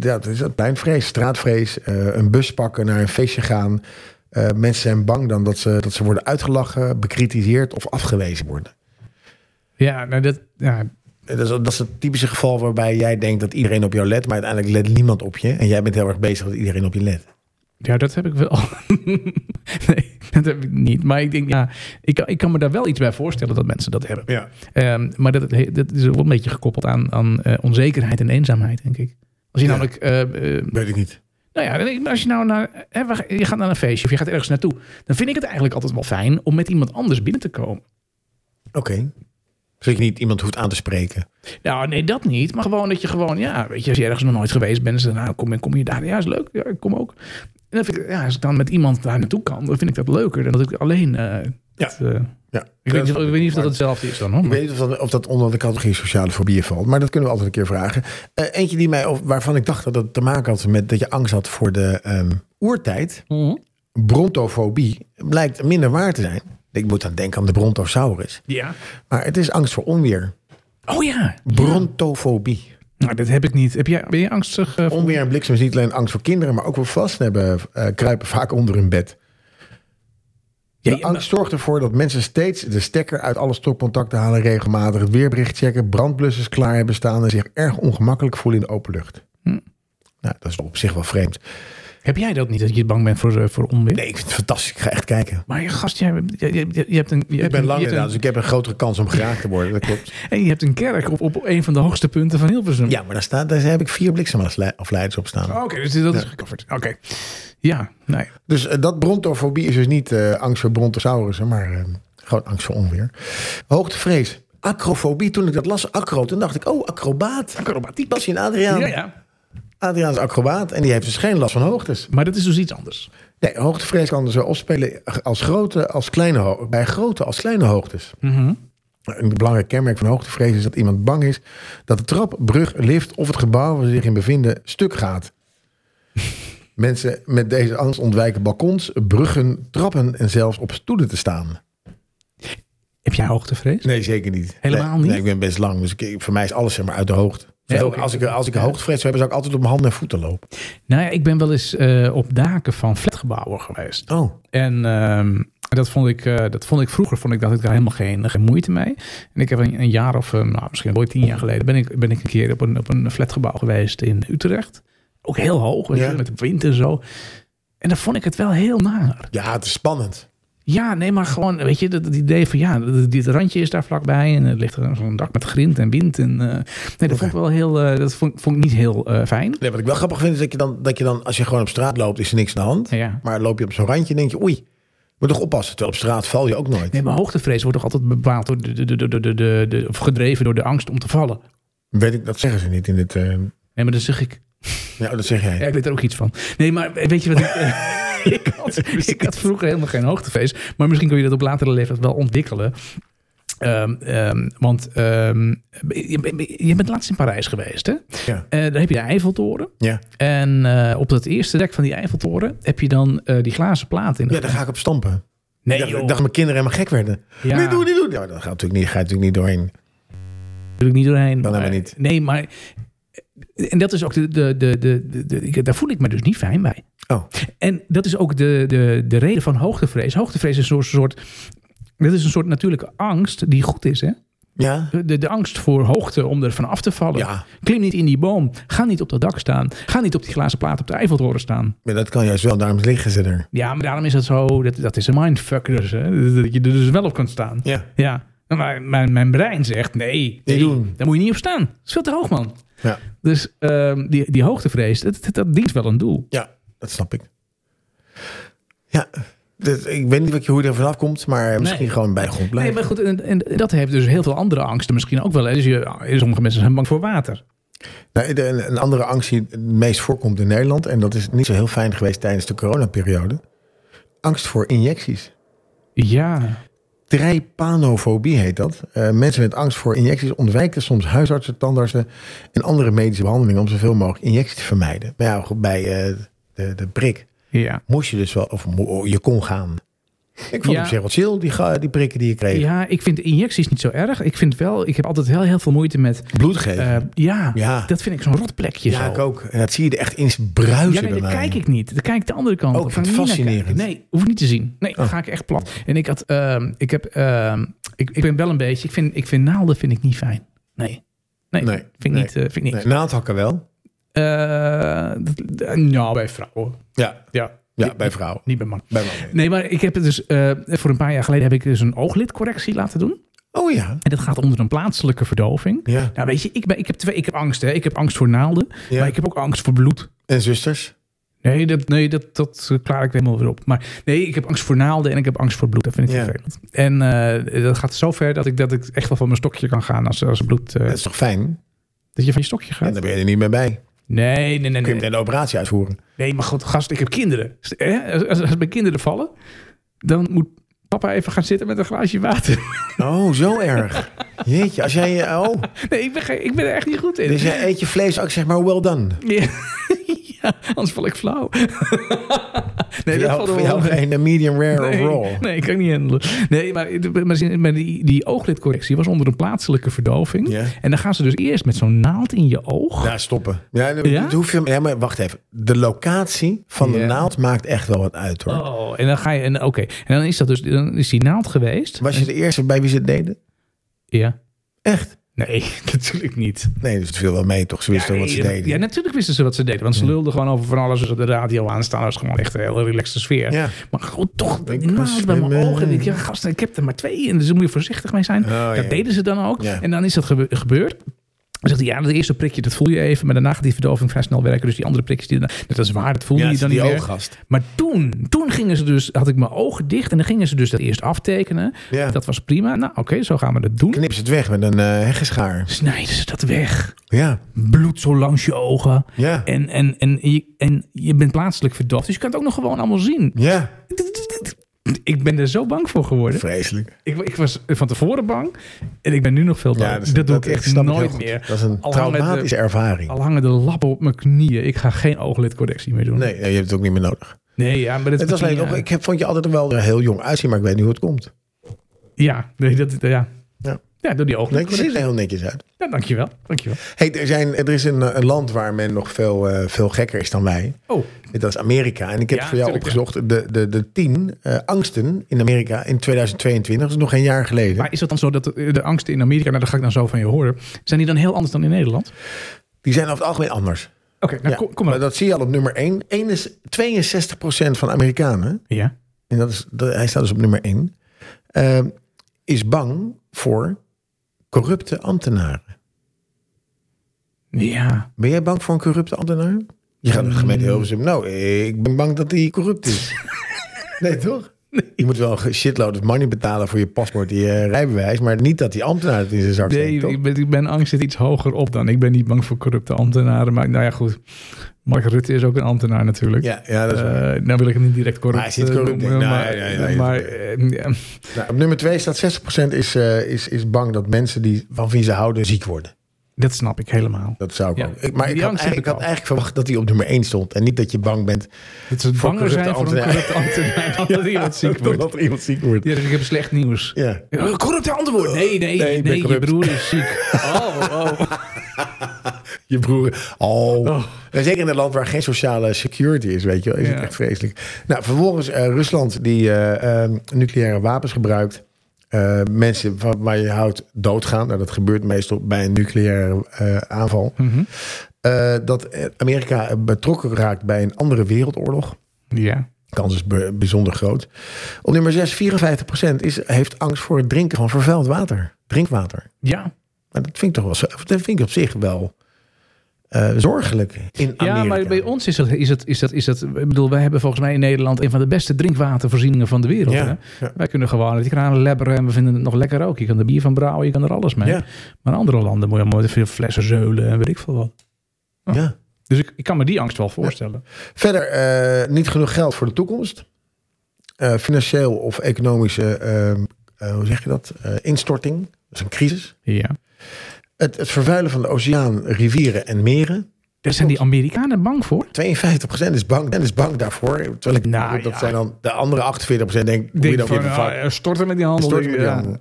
ja, dat is pleinvrees, straatvrees, een bus pakken, naar een feestje gaan. Mensen zijn bang dan dat ze, dat ze worden uitgelachen, bekritiseerd of afgewezen worden. Ja, nou, dat, ja, Dat is, dat is het typische geval waarbij jij denkt dat iedereen op jou let, maar uiteindelijk let niemand op je. En jij bent heel erg bezig dat iedereen op je let. Ja, dat heb ik wel. nee, dat heb ik niet. Maar ik denk, ja, ik, kan- ik kan me daar wel iets bij voorstellen dat mensen dat hebben. Ja. Ehm, maar dat, dat is wel een beetje gekoppeld aan, aan eh, onzekerheid en eenzaamheid, denk ik. Als je Ja. namelijk, eh, eh, Weet ik niet. nou ja, als je nou naar, hè, je gaat naar een feestje of je gaat ergens naartoe, dan vind ik het eigenlijk altijd wel fijn om met iemand anders binnen te komen. Oké. Zodat je niet iemand hoeft aan te spreken. Nou, nee, dat niet. Maar gewoon dat je gewoon, ja, weet je, als je ergens nog nooit geweest bent, dan nou, kom, kom je daar. Ja, is leuk. Ja, ik kom ook. En dan vind ik, ja, als ik dan met iemand daar naartoe kan, dan vind ik dat leuker dan dat ik alleen. eh, dat, eh, Ja. ik, weet, niet- ik weet niet of dat hetzelfde is dan. Hoor. Ik weet niet of dat, of dat onder de categorie sociale fobieën valt. Maar dat kunnen we altijd een keer vragen. Eh, eentje die mij, of waarvan ik dacht dat het te maken had met dat je angst had voor de ehm, oertijd. Mhm. Brontofobie blijkt minder waar te zijn. Ik moet dan denken aan de brontosaurus. Ja. Maar het is angst voor onweer. Oh ja. Brontofobie. Nou, dat heb ik niet. Heb jij, ben je angstig? eh, voor- Onweer en bliksem is niet alleen angst voor kinderen, maar ook voor volwassenen hebben, eh, kruipen vaak onder hun bed. De Ja, ja, angst zorgt ervoor dat mensen steeds de stekker uit alle stopcontacten halen, regelmatig het weerbericht checken, brandblussers klaar hebben staan en zich erg ongemakkelijk voelen in de open lucht. Hm. Nou, dat is op zich wel vreemd. Heb jij dat niet, dat je bang bent voor, eh, voor onweer? Nee, ik vind het fantastisch. Ik ga echt kijken. Maar je gast, jij, je, je, je hebt een... Je Ik ben lang inderdaad, dus ik heb een grotere kans om geraakt te worden. Dat klopt. En je hebt een kerk op, op een van de hoogste punten van Hilversum. Ja, maar daar, staat, daar heb ik vier bliksemafleiders op staan. Oké, dus dat is gecoverd. Oké. Ja, nee. Dus eh, dat brontofobie is dus niet eh, angst voor brontosaurussen, maar gewoon angst voor onweer. Hoogtevrees. Acrofobie, toen ik dat las, acro, toen dacht ik, oh, acrobaat. Acrobatiek. Basje en Adriaan. Ja, ja. Adriaan is acrobaat en die heeft dus geen last van hoogtes. Maar dat is dus iets anders. Nee, hoogtevrees kan dus wel opspelen als grote als kleine bij grote als kleine hoogtes. Mhm. Een belangrijk kenmerk van hoogtevrees is dat iemand bang is dat de trap, brug, lift of het gebouw waar ze zich in bevinden stuk gaat. Mensen met deze angst ontwijken balkons, bruggen, trappen en zelfs op stoelen te staan. Heb jij hoogtevrees? Nee, zeker niet. Helemaal Nee, niet? Nee, ik ben best lang, dus ik, voor mij is alles zeg maar uit de hoogte. Oké. als, ik, als ik hoogtevrees zou hebben, zou ik altijd op mijn handen en voeten lopen. Nou ja, ik ben wel eens eh, op daken van flatgebouwen geweest. Oh, En ehm, dat, vond ik, eh, dat vond ik vroeger, vond ik dat ik daar helemaal geen, geen moeite mee. En ik heb een, een jaar of, eh, nou, misschien ooit tien jaar geleden, ben ik, ben ik een keer op een, op een flatgebouw geweest in Utrecht. Ook heel hoog, weet je, Ja. met wind en zo. En dan vond ik het wel heel naar. ja, het is spannend. Ja, nee, maar gewoon, weet je, dat, dat idee van ja, dit randje is daar vlakbij en er ligt er zo'n dak met grind en wind. En, eh, nee, dat vond ik wel heel, eh, dat vond, vond ik niet heel eh, fijn. Nee, wat ik wel grappig vind is dat je, dan, dat je dan, als je gewoon op straat loopt, is er niks aan de hand. Ja. Maar loop je op zo'n randje, denk je, oei, moet toch oppassen. Terwijl op straat val je ook nooit. Nee, maar hoogtevrees wordt toch altijd bepaald door de, de, de, de, de, de, de- of gedreven door de angst om te vallen. Weet ik, dat zeggen ze niet in dit. Nee, maar dat zeg ik. ja, dat zeg jij. Ja, ik weet er ook iets van. Nee, maar weet je wat ik... ik, had, ik had vroeger helemaal geen hoogtevrees. Maar misschien kun je dat op latere leeftijd wel ontwikkelen. Ehm, ehm, want ehm, je, je bent laatst in Parijs geweest, hè? Ja. Eh, daar heb je de Eiffeltoren. Ja. En eh, op dat eerste dek van die Eiffeltoren heb je dan eh, die glazen plaat in. ja, daar ga ik op stampen. nee, ik, dacht, mijn kinderen helemaal gek werden. Ja. Nee, doe, niet doen. Ja, dat gaat natuurlijk niet, ga je natuurlijk niet doorheen. ik niet doorheen. Dan maar- niet. Nee, maar... En dat is ook de... de, de, de, de, daar voel ik me dus niet fijn bij. Oh, En dat is ook de, de, de reden van hoogtevrees. Hoogtevrees is een soort... dat is een soort natuurlijke angst die goed is, hè? ja. De, de angst voor hoogte om er van af te vallen. Ja. Klim niet in die boom. Ga niet op dat dak staan. Ga niet op die glazen plaat op de Eiffeltoren staan. Maar dat kan juist wel, daarom liggen ze er. Ja, maar daarom is het zo... Dat, dat is een mindfuck dus, hè? Dat je er dus wel op kan staan. Ja. Ja. Maar mijn, mijn brein zegt nee, nee, doen. daar moet je niet op staan. Dat is veel te hoog, man. Ja, Dus ehm, die, die hoogtevrees, dat, dat, dat dient wel een doel. ja dat snap ik. Ja, ik weet niet wat je, hoe je er vanaf komt, maar misschien gewoon bij de grond Nee, blijven. maar goed, en, en dat heeft dus heel veel andere angsten misschien ook wel. Hè. Dus je, sommige mensen zijn bang voor water. Nou, de- een, andere angst die het meest voorkomt in Nederland, en dat is niet zo heel fijn geweest tijdens de coronaperiode. Angst voor injecties. Ja, Trypanofobie heet dat. Eh, mensen met angst voor injecties ontwijken soms huisartsen, tandartsen en andere medische behandelingen om zoveel mogelijk injecties te vermijden. Maar ja, bij eh, de, de prik ja. moest je dus wel, of mo- je kon gaan. Ik vond Ja. op zich wel chill, die, die prikken die je kreeg. ja, ik vind injecties niet zo erg. Ik vind wel, ik heb altijd heel, heel veel moeite met. Bloed geven. eh, ja, Ja. dat vind ik zo'n rotplekje. ja, zo. ik ook. En dat zie je er echt in bruisen Ja, nee, bij dat mij. kijk ik niet. Dan kijk ik de andere kant Oh, niet naar fascinerend. Nee, hoef niet te zien. Nee, dan Oh. ga ik echt plat. En ik had, ehm, ik heb, ehm, ik, ik ben wel een beetje, ik vind, ik vind naalden vind ik niet fijn. Nee. Nee, Nee, vind ik nee. niet. eh, vind ik niet. Naaldhakken wel. Dat- eh, nou, bij vrouwen. Ja, Ja, ja bij vrouwen. niet bij mannen. Bij mannen. Nee, maar ik heb het dus eh, voor een paar jaar geleden heb ik dus een ooglidcorrectie laten doen. Oh ja. En dat gaat onder een plaatselijke verdoving. ja. Nou, weet je, ik, ben, ik, heb, twee, ik heb angst. Hè. Ik heb angst voor naalden, Ja. maar ik heb ook angst voor bloed. En zusters? Nee, dat, nee dat, dat klaar ik helemaal weer op. Maar nee, ik heb angst voor naalden en ik heb angst voor bloed. Dat vind ik Ja. vervelend. En eh, dat gaat zo ver dat ik, dat ik echt wel van mijn stokje kan gaan als, als bloed. Dat is toch fijn? dat je van je stokje En gaat. dan ben je er niet meer bij. Nee, nee, nee. Kun je Nee, meteen de operatie uitvoeren. nee maar goed, gast, ik heb kinderen. Als, als, als mijn kinderen vallen, dan moet papa even gaan zitten met een glaasje water. Oh, zo erg. Jeetje, als jij... eh, Oh, Nee, ik ben, ik ben er echt niet goed in. dus jij eet je vlees ook zeg maar well done. Ja, ja, anders val ik flauw. nee, dat valt wel jou geen eh, medium rare Nee, of raw. nee, ik kan niet handelen. Nee, maar, maar, die, die ooglidcorrectie was onder een plaatselijke verdoving. En dan gaan ze dus eerst met zo'n naald in je oog. Ja, stoppen. Ja, Ja? het hoeft je- ja, maar wacht even. De locatie van de naald maakt echt wel wat uit hoor. Oh, en dan ga je. En oké. En dan is dat dus. Dan is die naald geweest. Was je de eerste bij wie ze het deden? Ja. Echt? Nee, natuurlijk niet. Nee, dus het viel wel mee toch? Ze wisten wel wat ze deden. Ja, natuurlijk wisten ze wat ze deden. Want ze lulden gewoon over van alles. Dus op de radio aanstaan. Dat was gewoon echt een hele relaxte sfeer. Ja. Maar gewoon toch Ik was bij mijn ogen. Ik, ja, gast, ik heb er maar twee. En dus daar moet je voorzichtig mee zijn. Oh, dat ja. deden ze dan ook. Ja. En dan is dat gebe- gebeurd. Dan zegt hij, ja, dat eerste prikje, dat voel je even. Maar daarna gaat die verdoving vrij snel werken. Dus die andere prikjes, die, dat is waar. Dat voel je Ja, dan niet meer. Maar toen, toen gingen ze dus, had ik mijn ogen dicht. En dan gingen ze dus dat eerst aftekenen. Ja. Dat was prima. Nou, oké, zo gaan we dat doen. Knip ze het weg met een heggeschaar. Snijden ze dat weg. Ja, Bloed zo langs je ogen. ja, En, en, en, je, en je bent plaatselijk verdoofd. Dus je kan het ook nog gewoon allemaal zien. ja. Ik ben er zo bang voor geworden. Vreselijk. Ik, ik was van tevoren bang. En ik ben nu nog veel bang. Ja, dat, dat, doe ik echt nooit meer. Dat is een Al hangen de- traumatische ervaring. Al hangen de lappen op mijn knieën. Ik ga geen ooglidcorrectie meer doen. Nee, je hebt het ook niet meer nodig. Nee, ja, maar dat Het was alleen, op, ik heb, vond je altijd wel heel jong uitzien, maar ik weet niet hoe het komt. Ja, nee, dat, ja. Ja. Ja, doe die Nee, je ziet er heel netjes uit. Ja, dankjewel. dankjewel. Hey, er, zijn, er is een, een land waar men nog veel, eh, veel gekker is dan wij. Oh, Dat is Amerika. En ik heb Ja, voor jou tuurlijk, ja. opgezocht de, de, de tien eh, angsten in Amerika in 2022. Dat is nog een jaar geleden. maar is het dan zo dat de, de angsten in Amerika, nou, dat ga ik dan zo van je horen, zijn die dan heel anders dan in Nederland? Die zijn over het algemeen anders. Oké, nou Ja, kom, kom maar. dat zie je al op nummer 1. 62% van Amerikanen, Ja. en dat is, dat, hij staat dus op nummer 1, eh, is bang voor corrupte ambtenaren. Ja. Ben jij bang voor een corrupte ambtenaar? Je gaat naar de gemeente Hilversum. Nou, ik ben bang dat hij corrupt is. nee, toch? Je moet wel een shitload of money betalen voor je paspoort en je rijbewijs. Maar niet dat die ambtenaar het in zijn zak Nee, steekt, ik ben, ik ben angst zit iets hoger op dan. Ik ben niet bang voor corrupte ambtenaren. Maar nou ja, goed. Mark Rutte is ook een ambtenaar natuurlijk. Ja, ja, dat is waar. Eh, nou wil ik hem niet direct corrupt Maar hij eh, corrupt, maar, nee, nee, maar eh. Nou, op nummer 2 staat 60% is, eh, is, is bang dat mensen die, van wie ze houden ziek worden. Dat snap ik helemaal. Dat zou ik Ja, ook. Ik, maar die ik had, eigenlijk, ik ik had eigenlijk verwacht dat hij op nummer 1 stond. En niet dat je bang bent Dat ze Voor banger zijn voor een corrupte ambtenaar dan dat iemand ziek wordt. dat er iemand ziek wordt. Ja, dus ik heb slecht nieuws. Ja. Ja, Corrupte antwoord. Nee, nee, Nee, nee, je broer is ziek. Oh, oh. Je broer. Oh. Oh. En zeker in een land waar geen sociale security is, weet je wel, is het echt vreselijk. Nou, vervolgens eh, Rusland die eh, eh, nucleaire wapens gebruikt. Eh, mensen van waar je houdt doodgaan. Nou, dat gebeurt meestal bij een nucleaire eh, aanval. Mhm. Eh, dat Amerika betrokken raakt bij een andere wereldoorlog. Ja. kans is bijzonder groot. Op nummer 6, 54% is, heeft angst voor het drinken van vervuild water. Drinkwater. Ja. Maar dat vind ik toch wel, dat vind ik op zich wel eh, zorgelijk in Amerika. Ja, maar bij ons is het, is het, is dat, is dat, ik bedoel, wij hebben volgens mij in Nederland een van de beste drinkwatervoorzieningen van de wereld. Ja, hè? ja. Wij kunnen gewoon uit die kranen lebberen en we vinden het nog lekker ook. Je kan er bier van brouwen, je kan er alles mee. Ja. Maar in andere landen moet je allemaal veel flessen zeulen en weet ik veel wat. Ja. Dus ik, ik kan me die angst wel voorstellen. Verder, eh, niet genoeg geld voor de toekomst. Eh, financieel of economische, eh, eh, hoe zeg je dat? Instorting. Dat is een crisis. Ja. Het, het vervuilen van de oceaan, rivieren en meren. Daar zijn die Amerikanen bang voor. 52% is bang, en is bang daarvoor. Terwijl ik, Nou, dat ja. zijn dan de andere 48% denk, denk dan van, weer ja, storten met die handel. Met die ja. handel.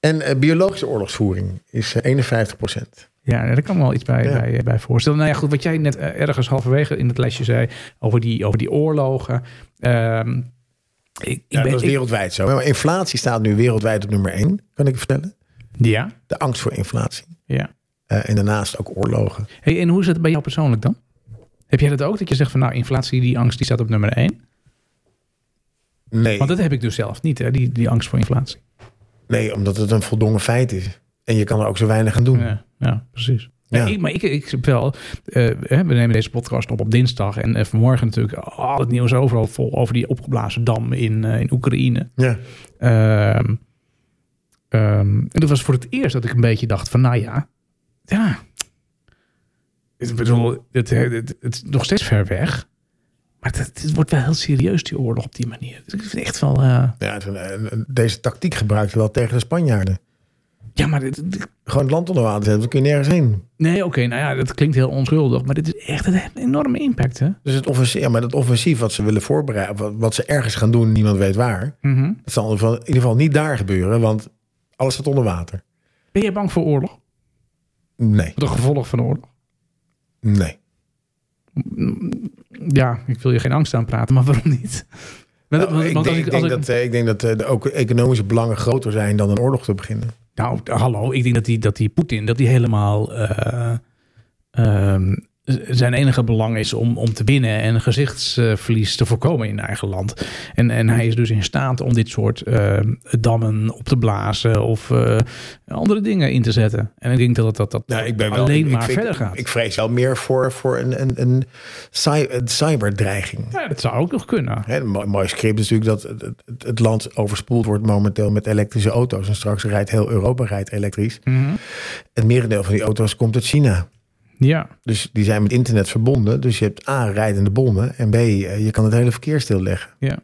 En eh, biologische oorlogsvoering is eh, 51%. Ja, daar kan me wel iets bij, Ja. bij, bij voorstellen. Nou ja, goed, wat jij net eh, ergens halverwege in het lesje zei over die, over die oorlogen. Ehm, ik, ik ben, dat is ik- wereldwijd zo. Maar inflatie staat nu wereldwijd op nummer 1, kan ik je vertellen. Ja, De angst voor inflatie. ja. Eh, en daarnaast ook oorlogen. Hey, en hoe is het bij jou persoonlijk dan? Heb jij dat ook? Dat je zegt van nou, inflatie, die angst, die staat op nummer 1? Nee, Want dat heb ik dus zelf niet, hè, die, die angst voor inflatie. nee, omdat het een voldongen feit is. En je kan er ook zo weinig aan doen. Ja, ja precies. Ja. Ik, maar ik, ik heb wel, eh, we nemen deze podcast op op dinsdag en eh, vanmorgen natuurlijk al het nieuws overal vol over die opgeblazen dam in, in Oekraïne. Ja. Ehm, en dat was voor het eerst dat ik een beetje dacht van, nou ja, ja, ik bedoel, het, het, het, het is nog steeds ver weg, maar het, het wordt wel heel serieus die oorlog op die manier. Dus ik vind echt wel, eh, ja eh, deze tactiek gebruikten wel tegen de Spanjaarden. Ja, maar dit, dit- Gewoon het land onder water zetten, dan kun je nergens heen. nee, oké, nou ja, dat klinkt heel onschuldig, maar dit is echt een enorme impact, hè? Dus het offensief, ja, maar dat offensief wat ze willen voorbereiden, wat, wat ze ergens gaan doen, niemand weet waar. Dat zal in ieder geval niet daar gebeuren, want alles staat onder water. Ben jij bang voor oorlog? Nee, De gevolg van oorlog? nee. Ja, ik wil je geen angst aanpraten, maar waarom niet? Nou, ik, want denk, als ik, als denk dat, eh, ik denk dat eh, de ook economische belangen groter zijn dan een oorlog te beginnen. Nou, hallo, ik denk dat die, dat die Poetin, dat die helemaal eh, ehm, zijn enige belang is om, om te winnen en gezichtsverlies te voorkomen in eigen land. En, en hij is dus in staat om dit soort eh, dammen op te blazen of eh, andere dingen in te zetten. En ik denk dat dat, dat, Nou, ik ben wel, alleen ik- ik maar vind- verder gaat. Ik vrees wel meer voor, voor een, een, een, cy- een cyberdreiging. ja, dat zou ook nog kunnen. Hè, Een mooi, script is natuurlijk dat het, het, het land overspoeld wordt momenteel met elektrische auto's. En straks rijdt heel Europa rijdt elektrisch. Mhm. Het merendeel van die auto's komt uit China. Ja, Dus die zijn met internet verbonden. Dus je hebt A, rijdende bommen. En B, eh, je kan het hele verkeer stilleggen. ja,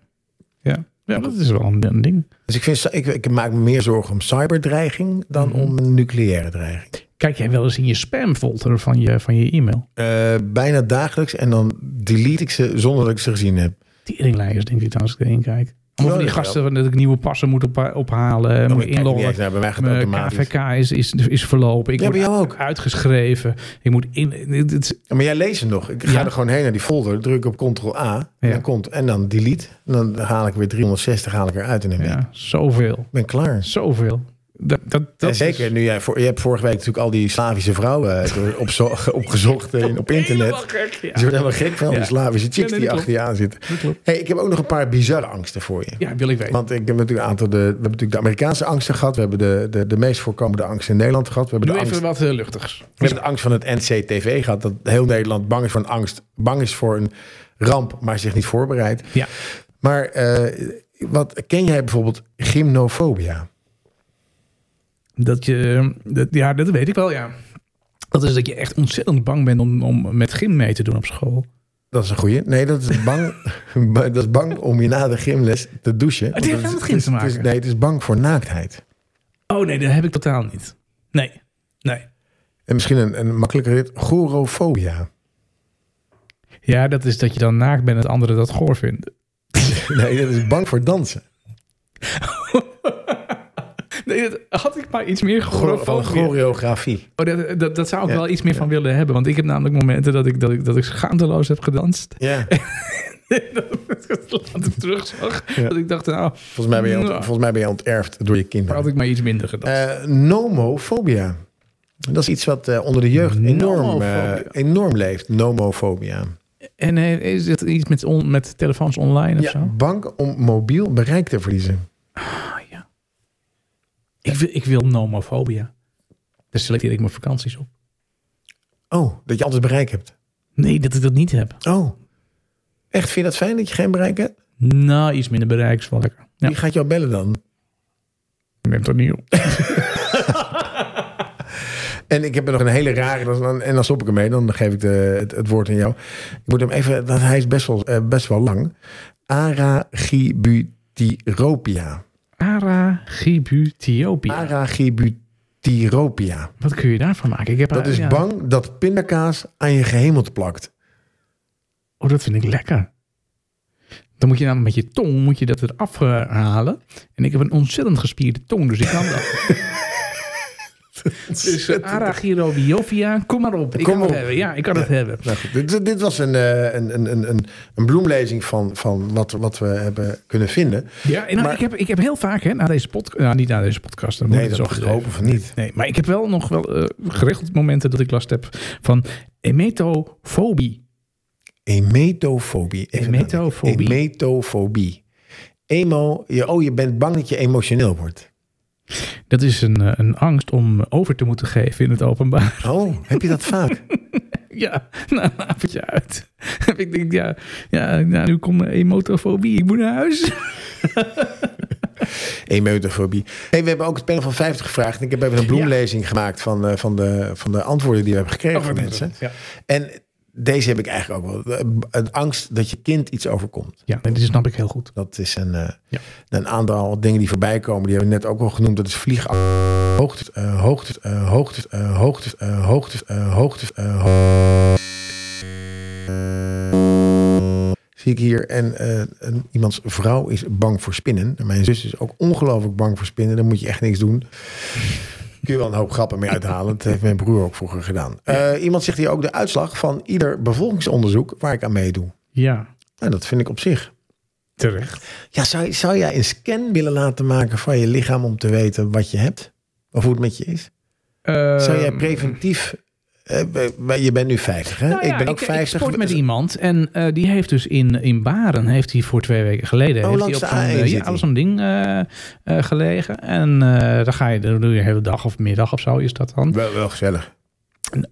ja. Ja, dat is wel een, ding. Dus ik, vind, ik, ik maak me meer zorgen om cyberdreiging dan Mhm. om een nucleaire dreiging. Kijk jij wel eens in je spamfolder van je, van je e-mail? Eh, bijna dagelijks en dan delete ik ze zonder dat ik ze gezien heb. Teringlijers, denk ik als ik erin kijk. Van die gasten dat ik nieuwe passen moet op, ophalen, Dan moet ik inloggen. naar, bij mij gaat Mijn. KVK is, is, is verlopen. Ik Ja, word bij jou ook. uitgeschreven. Ik moet in. maar jij leest hem nog. Ik ga Ja. er gewoon heen naar die folder, druk op Ctrl-A Ja. dan komt, en dan delete. En dan haal ik weer 360 haal ik eruit en dan ben ik ja, zoveel. ben klaar. Zoveel. Dat, dat, dat zeker is nu jij voor, je hebt vorige week natuurlijk al die Slavische vrouwen eh, door- opzo- opgezocht eh, op internet. gek. Ja. Dus je wordt helemaal gek van al die Ja. Slavische chicks Ja, nee, die achter je aan zitten. Hey, ik heb ook nog een paar bizarre angsten voor je. ja, wil ik weten. Want ik heb natuurlijk een aantal de, we hebben natuurlijk de Amerikaanse angsten gehad. We hebben de, de, de meest voorkomende angst in Nederland gehad. We hebben, Doe de even angst, wat eh, luchtigs. we hebben de angst van het NCTV gehad. Dat heel Nederland bang is voor een angst. Bang is voor een ramp, maar zich niet voorbereidt. Ja. Maar eh, wat ken jij bijvoorbeeld gymnofobia? Dat je, dat, ja, dat weet ik wel, ja. Dat is dat je echt ontzettend bang bent om, om met gym mee te doen op school. Dat is een goeie. Nee, dat is bang, dat is bang om je na de gymles te douchen. Het heeft wel met gym te het is- maken. Nee, het is bang voor naaktheid. Oh nee, dat heb ik totaal niet. Nee, nee. En misschien een, een makkelijker rit, gorofobia. Ja, dat is dat je dan naakt bent en het anderen dat goor vinden. Nee, dat is bang voor dansen. Nee, dat had ik maar iets meer van choreografie. Oh, dat, dat, dat zou ik Ja, wel iets meer van willen hebben. Want ik heb namelijk momenten dat ik, dat ik, dat ik schaamteloos heb gedanst. Ja, dat ik terugzag. Ja. Dat ik dacht, nou, volgens mij ben je, Nou. volgens mij ben je onterfd door je had kinderen. ik maar iets minder gedanst. Eh, nomofobia. Dat is iets wat eh, onder de jeugd enorm, eh, enorm leeft. Nomofobia. en is het iets met, on, met telefoons online of Ja, zo? bang om mobiel bereik te verliezen. Ik wil, ik wil nomofobia. Daar selecteer ik mijn vakanties op. Oh, dat je altijd bereik hebt. Nee, dat ik dat niet heb. Oh, echt? Vind je dat fijn dat je geen bereik hebt? Nou, iets minder bereik is wel lekker. Ja. Wie gaat jou bellen dan? Ik neem er niet op. En ik heb er nog een hele rare, en dan stop ik ermee, dan geef ik de, het, het woord aan jou. Ik moet hem even, dat, hij is best wel, eh, best wel lang. Aragibutiropia. Aragibutiopia. Aragibutiropia. Wat kun je daarvan maken? Ik heb Dat is ja. bang dat pindakaas aan je gehemelte plakt. Oh, dat vind ik lekker. Dan moet je namelijk met je tong moet je dat eraf eh, halen. En ik heb een ontzettend gespierde tong, dus ik kan dat. dus uh, arachirobiopia, kom maar op. Ik Kom kan het hebben. Ja, ik kan het hebben. Nou goed, dit, dit was een, eh, een, een, een, een, bloemlezing van, van wat, wat we hebben kunnen vinden. Ja, en nou, Maar- ik, heb, ik heb heel vaak, hè, na deze podcast, nou, niet na deze podcast, dan Nee, dat zo ik gezegd. hopen van niet. Nee, maar ik heb wel nog wel eh, geregeld momenten dat ik last heb van emetofobie. Emetofobie. Even Emetofobie. Emetofobie. Emo, je, oh, je bent bang dat je emotioneel wordt. Dat is een, eh, een angst om over te moeten geven in het openbaar. Oh, heb je dat vaak? Ja, na een avondje uit. ik denk, ja, ja nou, nu komt mijn emotofobie. Ik moet naar huis. Emetofobie. Hey, we hebben ook het panel van 50 gevraagd. En ik heb even een bloemlezing gemaakt van, eh, van, de, van de antwoorden die we hebben gekregen van mensen. Ja. En deze heb ik eigenlijk ook wel. Het angst dat je kind iets overkomt. Ja, en dit snap ik heel goed. Dat is een, eh, Ja. een aantal dingen die voorbij komen. Die hebben we net ook al genoemd. Dat is vlieg. Hoogte, eh, hoogte, eh, hoogte, hoogte, hoogte, hoogte, ho- Zie ik hier. En een, iemands vrouw is bang voor spinnen. En mijn zus is ook ongelooflijk bang voor spinnen. Dan moet je echt niks doen. Kun je wel een hoop grappen mee uithalen. Dat heeft mijn broer ook vroeger gedaan. Eh, iemand zegt hier ook de uitslag van ieder bevolkingsonderzoek waar ik aan meedoe. Ja, Nou, dat vind ik op zich terecht. ja, zou, zou jij een scan willen laten maken van je lichaam om te weten wat je hebt? Of hoe het met je is? Zou jij Ehm, preventief... eh, we- je bent nu 50, hè? Nou ja, ik ben ook 50. Ik sport met iemand en eh, die heeft dus in, in Baren, heeft hij voor twee weken geleden, Oh, heeft hij op de zo'n A1 eh, zit ja, zo'n ding eh, eh, gelegen. En eh dan ga je, dan doe je een hele dag of middag of zo is dat dan. Wel, wel gezellig.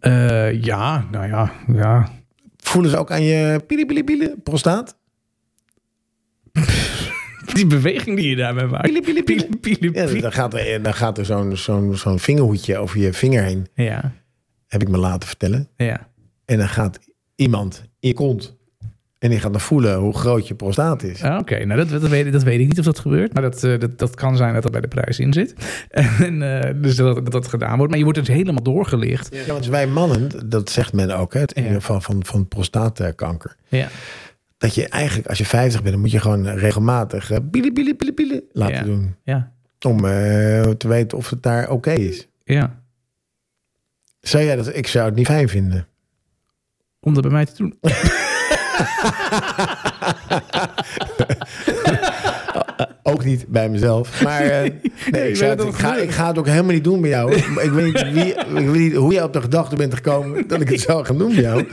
Eh, ja, nou ja, ja. Voelen ze ook aan je pili prostaat? Die beweging die je daarbij maakt. Pili, pili, pili. Pili, pili, Ja, dan gaat er, dan gaat er zo'n zo'n zo'n vingerhoedje over je vinger heen. Ja, Heb ik me laten vertellen. ja. En dan gaat iemand in je kont. En die gaat dan voelen hoe groot je prostaat is. Ah, Oké, nou dat, dat, weet, ik- dat weet ik niet of dat gebeurt. Maar dat, eh, dat, dat kan zijn dat dat bij de prijs in zit. En, eh, dus dat, dat dat gedaan wordt. Maar je wordt dus helemaal doorgelicht. Ja, want wij mannen, dat zegt men ook, hè, het in Ja. ieder geval van, van prostaatkanker. Ja, Dat je eigenlijk, als je 50 bent, dan moet je gewoon regelmatig uh, bili, bili, bili, laten Ja. doen. ja, Om eh, te weten of het daar oké is. ja. Zou jij dat? Ik zou het niet fijn vinden. Om dat bij mij te doen. Ook niet bij mezelf. Maar eh, nee, Nee, ik, zou maar het- dat ik, ga, ik ga het ook helemaal niet doen bij jou. Ik weet niet, wie, ik weet niet hoe jij op de gedachte bent gekomen dat ik het zou gaan doen bij jou.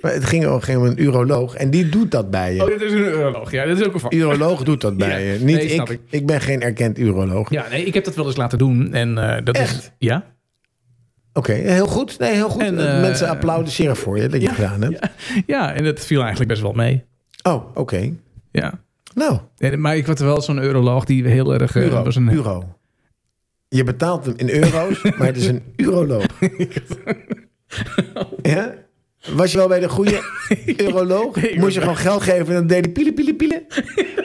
Maar het ging, om- ging om een uroloog en die doet dat bij je. Oh, dit is een uroloog. Ja, dit is ook een vak. Uroloog doet dat bij Ja, je. Niet nee, ik. ik. ik. ben geen erkend uroloog. Ja, nee, ik heb dat wel eens laten doen. En eh, dat is... Ja? Oké, heel goed. Nee, heel goed. En, Eh, eh, Mensen applaudisseren voor je dat je Ja, gedaan hebt. ja, ja, en dat viel eigenlijk best wel mee. Oh, oké. Ja. Nou, maar ik had wel zo'n uroloog die heel erg... eh, euro. was een, euro. Je betaalt hem in euro's, maar het is een uroloog. ja? Was je wel bij de goede uroloog? Moest je gewoon geld geven en dan deed hij pielen, pielen, pielen?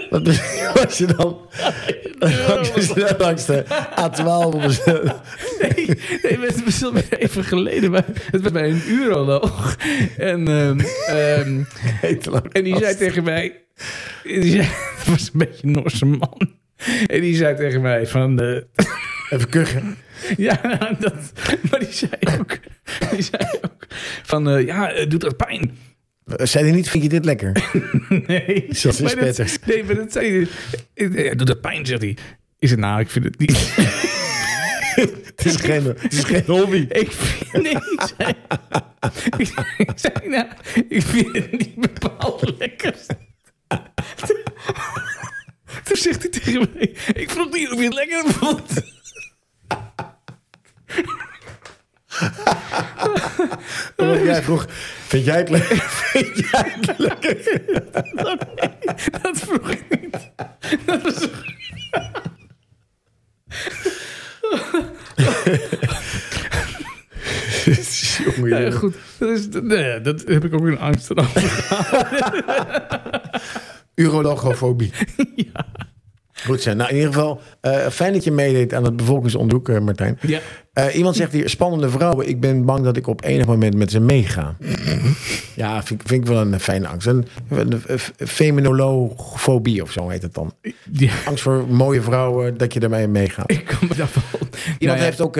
Wat was je dan? Langs de A12 op een- Nee, nee het was even geleden. Maar het was bij een uroloog. En, ehm, ehm, en die zei tegen mij... Die zei, het was een beetje een Norse man. En die zei tegen mij van... eh, Even kuchen. ja, dat, maar die zei ook... Die zei ook van... eh, ja, eh, doet dat pijn? Zei hij niet, vind je dit lekker? Nee. Dat, spetters. nee, maar dat zei hij. Eh, Doet dat pijn, zegt hij. Is het nou? Ik vind het niet. Het is geen, het is geen hobby. Ik vind, nee, ik zei, ik zei, nou, ik vind het niet bepaald lekker. Toen zegt hij tegen mij, ik vroeg niet of je het lekker vond. Jij vroeg, vind jij het lekker? Vind jij het lekker? Dat vroeg ik niet. Dat was, Jongen, ja, goed, dat, is, nee, dat heb ik ook in Amsterdam. Urologofobie. ja. Goed zijn. Nou, in ieder geval, eh, fijn dat je meedeed aan het bevolkingsonderzoek, eh, Martijn. ja. Eh, iemand zegt hier, spannende vrouwen. Ik ben bang dat ik op enig moment met ze meega. ja, vind, ik- vind ik wel een fijne angst. Een, een, een feminologofobie of zo heet het dan. ja. Angst voor mooie vrouwen, dat je ermee meegaat. Ik kan me. Iemand Nou ja, heeft ook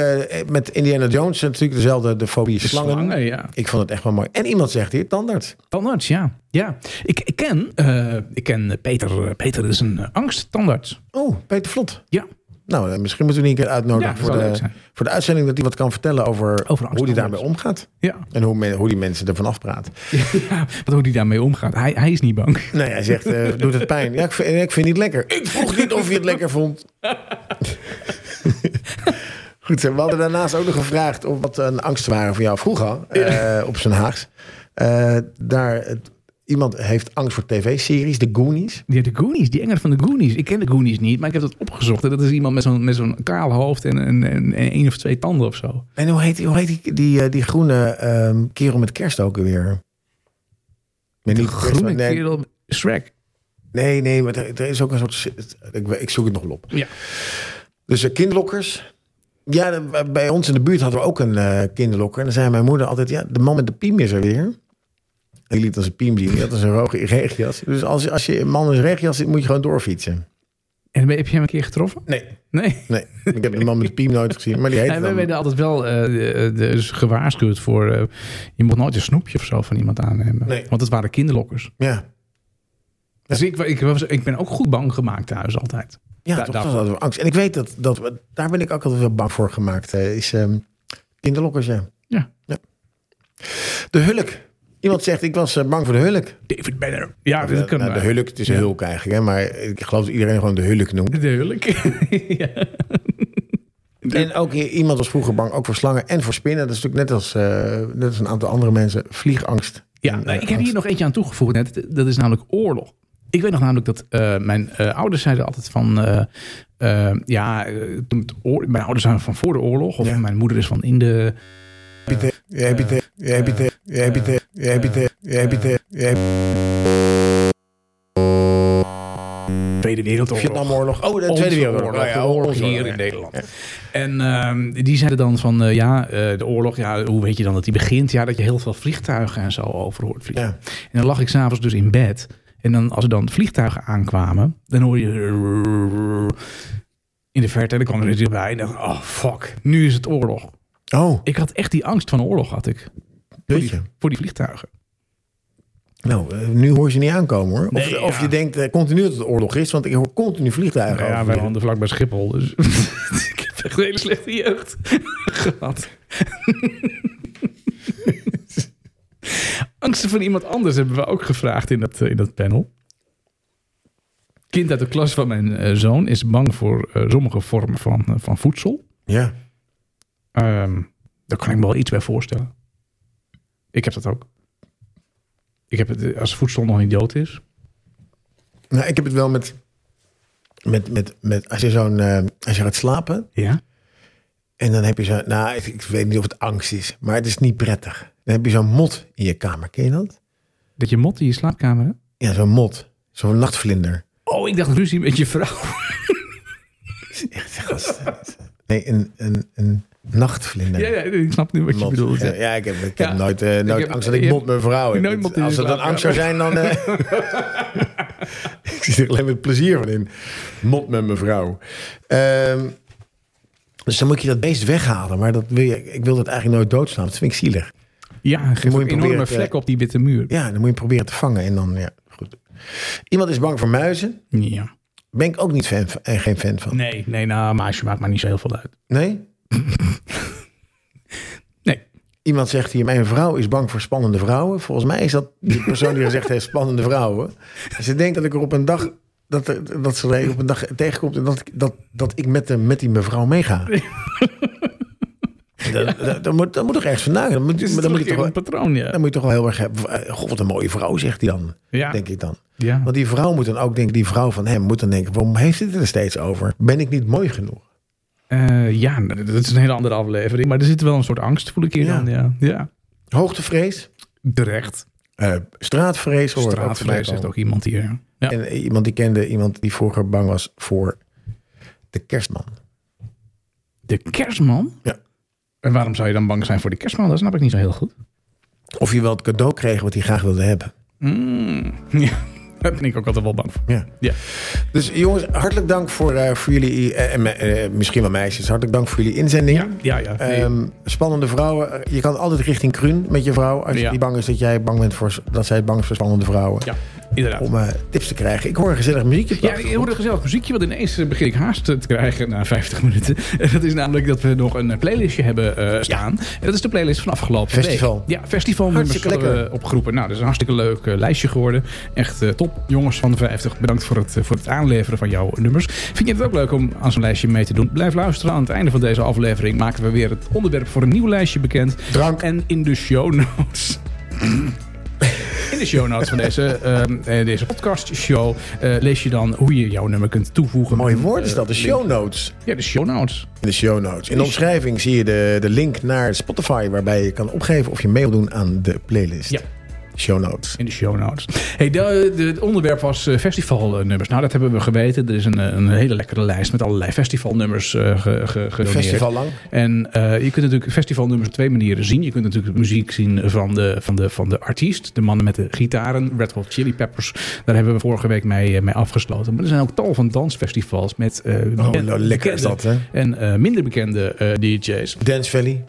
met Indiana Jones natuurlijk dezelfde de fobie de slangen. slangen, ja. Ik vond het echt wel mooi. En iemand zegt hier, tandarts. Tandarts, ja. Ja. Ik, ik ken, eh, ik ken Peter. eh, Peter is een uh, angsttandarts. Oh, Peter Vlot. Ja. Nou, eh, misschien moeten we die een keer uitnodigen Ja, voor, de, voor de uitzending... dat hij wat kan vertellen over, Over hoe hij daarmee omgaat. Ja. En hoe, hoe die mensen ervan afpraten. ja. Wat hoe die daarmee omgaat. Hij, hij is niet bang. Nee, hij zegt, eh, doet het pijn? Ja, ik vind, ik vind het niet lekker. Ik vroeg niet of je het lekker vond. Goed, we hadden daarnaast ook nog gevraagd... of wat een angst waren voor jou vroeger eh, op zijn Haags. Eh, daar, het- iemand heeft angst voor tv-series, de Goonies. Ja, de Goonies, die enger van de Goonies. Ik ken de Goonies niet, maar ik heb dat opgezocht. En Dat is iemand met zo'n, met zo'n kaal hoofd en, en, en, en één of twee tanden of zo. En hoe heet, hoe heet die, die, eh, die groene ehm, kerel met kerst ook weer? De niet groene nee, kerel, Shrek. nee, nee, maar er, er is ook een soort... Ik, ik zoek het nog wel op. Ja. Dus uh, kinderlokkers. Ja, de- bij ons in de buurt hadden we ook een eh, kinderlokker. En dan zei mijn moeder altijd... Ja, de man met de piem is er weer. Ik liet als een piem zien. Dat is een roge regenjas. Dus als, als je een man in een regenjas zit, moet je gewoon doorfietsen. En heb je hem een keer getroffen? Nee, Nee. nee. Ik heb de man met de piem nooit gezien. Maar die heet En we dan... werden altijd wel eh, de- dus gewaarschuwd voor... eh, je moet nooit een snoepje of zo van iemand aannemen. Nee. Want het waren kinderlokkers. Ja, Dus ik, ik, was, ik ben ook goed bang gemaakt thuis altijd. ja Da- toch daarvoor. hadden we angst. En ik weet dat, dat we, daar ben ik ook altijd wel bang voor gemaakt. eh, is ehm, kinderlokkers, ja. Ja. De hulk. Iemand zegt, ik was eh, bang voor de hulk. David Banner. Ja, dat Nou, kan de maar. hulk, het is een hulk eigenlijk. Hè? Maar ik geloof dat iedereen gewoon de hulk noemt. De hulk. ja. En ook iemand was vroeger bang ook voor slangen en voor spinnen. Dat is natuurlijk net als, eh, net als een aantal andere mensen. Vliegangst. Ja, En, nou, eh, ik heb angst. hier nog eentje aan toegevoegd net. Dat is namelijk oorlog. Ik weet nog namelijk dat eh, mijn eh, ouders zeiden altijd van... eh, eh, ja, eh, mijn ouders zijn van voor de oorlog. Of Ja. mijn moeder is van in de... Heb je het- heb je Tweede Wereldoorlog. Vietnamoorlog. Oh, de Tweede Wereldoorlog. oorlog, Oh, ja, oorlog hier in ja. Nederland. En ehm, die zeiden dan van, eh, ja, eh, de oorlog, ja, hoe weet je dan dat die begint? Ja, dat je heel veel vliegtuigen en zo over hoort vliegen. Ja. En dan lag ik s'avonds dus in bed. En dan, als er dan vliegtuigen aankwamen, dan hoor je in de verte. En dan kwam er natuurlijk bij. En dacht, ik, oh fuck, nu is het oorlog. Oh, Ik had echt die angst van oorlog, had ik. Voor die, voor die vliegtuigen. Nou, eh, nu hoor je ze niet aankomen hoor. Of, Nee, of ja. je denkt eh, continu dat het oorlog is. Want ik hoor continu vliegtuigen Nou ja, wij overvliegen. woonden vlakbij Schiphol. Dus ik heb echt een hele slechte jeugd gehad. Angsten van iemand anders hebben we ook gevraagd in dat, eh, in dat panel. Kind uit de klas van mijn zoon is bang voor sommige vormen van, van voedsel. Ja. Ehm, daar kan ik me wel iets bij voorstellen. Ik heb dat ook. Ik heb het, als voedsel nog niet dood is. Nou, ik heb het wel met... Met, met, met als je zo'n... eh, als je gaat slapen... Ja. En dan heb je zo... Nou, ik, ik weet niet of het angst is. Maar het is niet prettig. Dan heb je zo'n mot in je kamer. Ken je dat? Dat je mot in je slaapkamer hebt? Ja, zo'n mot. Zo'n nachtvlinder. Oh, ik dacht ruzie met je vrouw. Gast. Nee, een, een, een nachtvlinder. Ja, ja, ik snap nu wat je Mot. bedoelt. Ja, ik heb, ik heb Ja. nooit, eh, nooit heb- angst dat ik mot mijn vrouw heb. nooit mot in Als het een angst zou zijn, dan... eh, ik zie er alleen met plezier van in. Mot met mijn vrouw. Ehm, dus dan moet je dat beest weghalen. Maar dat wil je, ik wil dat eigenlijk nooit doodslaan. Dat vind ik zielig. Ja, geeft moet je een enorme vlek op die witte muur. Ja, dan moet je proberen te vangen. En dan, ja, goed. Iemand is bang voor muizen. Ja. Ben ik ook niet fan van, en geen fan van. Nee, nee, nou, maasje maakt maar niet zo heel veel uit. Nee? Nee. Iemand zegt hier, mijn vrouw is bang voor spannende vrouwen. Volgens mij is dat die persoon die gezegd heeft spannende vrouwen. Ze denkt dat ik er op een dag, dat, er- dat ze er op een dag tegenkomt en dat ik, dat, dat ik met, de, met die mevrouw meega. Dat, dat, dat moet, dat moet toch ergens vandaan. Dan moet, dan, moet je toch een wel, patroon, ja. dan moet je toch wel heel erg hebben. eh, God, wat een mooie vrouw, zegt hij dan. Ja. Denk ik dan. ja. Want die vrouw moet dan ook denken, die vrouw van hem moet dan denken, waarom heeft hij het er steeds over? Ben ik niet mooi genoeg? Eh, ja, dat is een hele andere aflevering. Maar er zit wel een soort angst, voel ik hier Ja. dan. Ja. ja. Hoogtevrees, Terecht. eh, straatvrees. hoor Straatvrees zegt ook iemand hier. Ja. En eh, iemand die kende, iemand die vroeger bang was voor de kerstman. De kerstman? Ja. En waarom zou je dan bang zijn voor de kerstman? Dat snap ik niet zo heel goed. Of je wel het cadeau kreeg wat hij graag wilde hebben. Mm, ja, daar ben ik ook altijd wel bang voor. Ja. Ja. Dus jongens, hartelijk dank voor, eh, voor jullie, eh, en eh, misschien wel meisjes, hartelijk dank voor jullie inzending. Ja, ja. Ehm, spannende vrouwen. Je kan altijd richting Kruun met je vrouw. Als je Ja. niet bang is dat jij bang bent voor dat zij bang is voor spannende vrouwen. ja, inderdaad. Om eh, tips te krijgen. Ik hoor een gezellig muziekje. Ja, ik hoorde een gezellig muziekje, want ineens eh, begin ik haast te krijgen na 50 minuten. En dat is namelijk dat we nog een playlistje hebben eh, staan. En dat is de playlist van afgelopen Festival. week. Ja, festivalnummers Hartstikke lekker. opgeroepen. Nou, dat is een hartstikke leuk eh, lijstje geworden. Echt eh, top. Jongens van de 50, bedankt voor het, eh, voor het aanleveren van jouw nummers. Vind je het ook leuk om aan zo'n lijstje mee te doen? Blijf luisteren. Aan het einde van deze aflevering maken we weer het onderwerp voor een nieuw lijstje bekend. Drank. En in de show notes. In de show notes van deze, eh, deze podcast show eh, lees je dan hoe je jouw nummer kunt toevoegen. Mooi woord is dat, de Eh, show notes. Ja, de show notes. In de show notes. In de omschrijving zie je de, de link naar Spotify waarbij je kan opgeven of je mee wil doen aan de playlist. Ja. Show notes. In de show notes. Hey, de, de, het onderwerp was eh, festivalnummers. Nou, dat hebben we geweten. Er is een, een hele lekkere lijst met allerlei festivalnummers uh, ge, ge, gedoneerd. Festival lang. En uh, je kunt natuurlijk festivalnummers op twee manieren zien. Je kunt natuurlijk muziek zien van de, van de, van de artiest. De mannen met de gitaren. Red Hot Chili Peppers. Daar hebben we vorige week mee, mee afgesloten. Maar er zijn ook tal van dansfestivals met uh, oh, nou, lekker is dat, hè? en minder bekende DJ's. Dance Valley.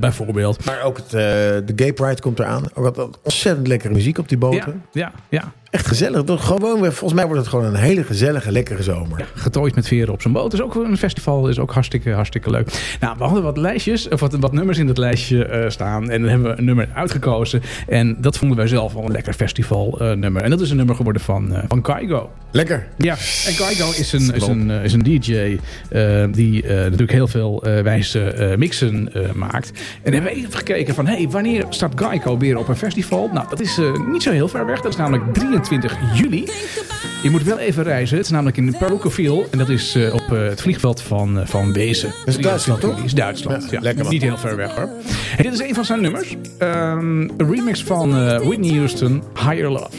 Bijvoorbeeld. Maar ook het, de Gay Pride komt eraan. Ook wat ontzettend lekkere muziek op die boten. Ja, ja, ja. Echt gezellig. Gewoon, volgens mij wordt het gewoon een hele gezellige, lekkere zomer. Ja, getooid met veren op zijn boot. is ook een festival. is ook hartstikke, hartstikke leuk. Nou, we hadden wat lijstjes, of wat, wat nummers in het lijstje uh, staan. En dan hebben we een nummer uitgekozen. En dat vonden wij zelf wel een lekker festival nummer. En dat is een nummer geworden van, van Kaigo. Lekker. Ja, en Kaigo is een, is een, is een DJ die natuurlijk heel veel wijze mixen maakt. En hebben we even gekeken van, hey, wanneer staat Geico weer op een festival? Nou, dat is niet zo heel ver weg. Dat is namelijk 23 juli. Je moet wel even reizen. Het is namelijk in Perucoville. En dat is op het vliegveld van, van Wezen. Dat is Duitsland, toch? is Duitsland, ja. ja. Lekker, niet heel ver weg, hoor. En dit is een van zijn nummers. Um, een remix van Whitney Houston, Higher Love.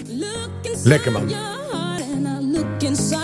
Lekker, man. Laat je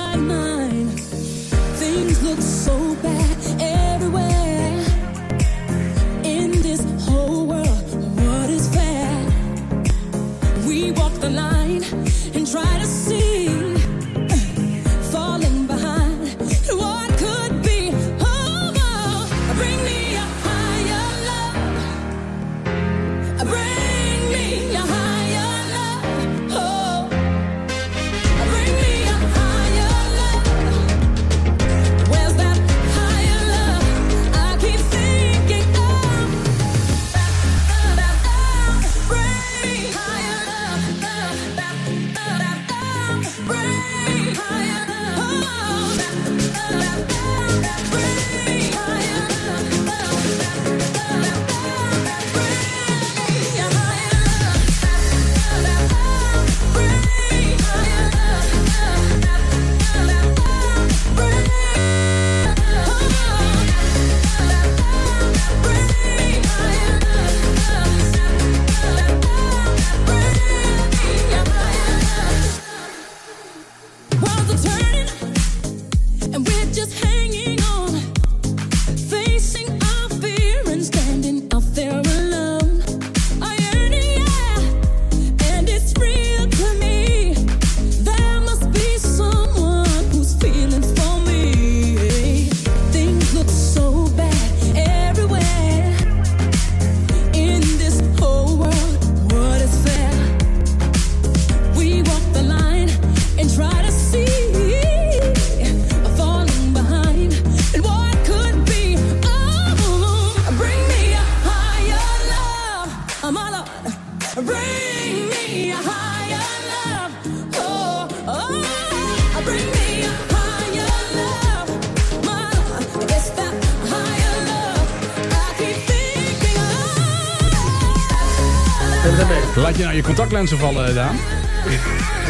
je contactlenzen vallen, Daan?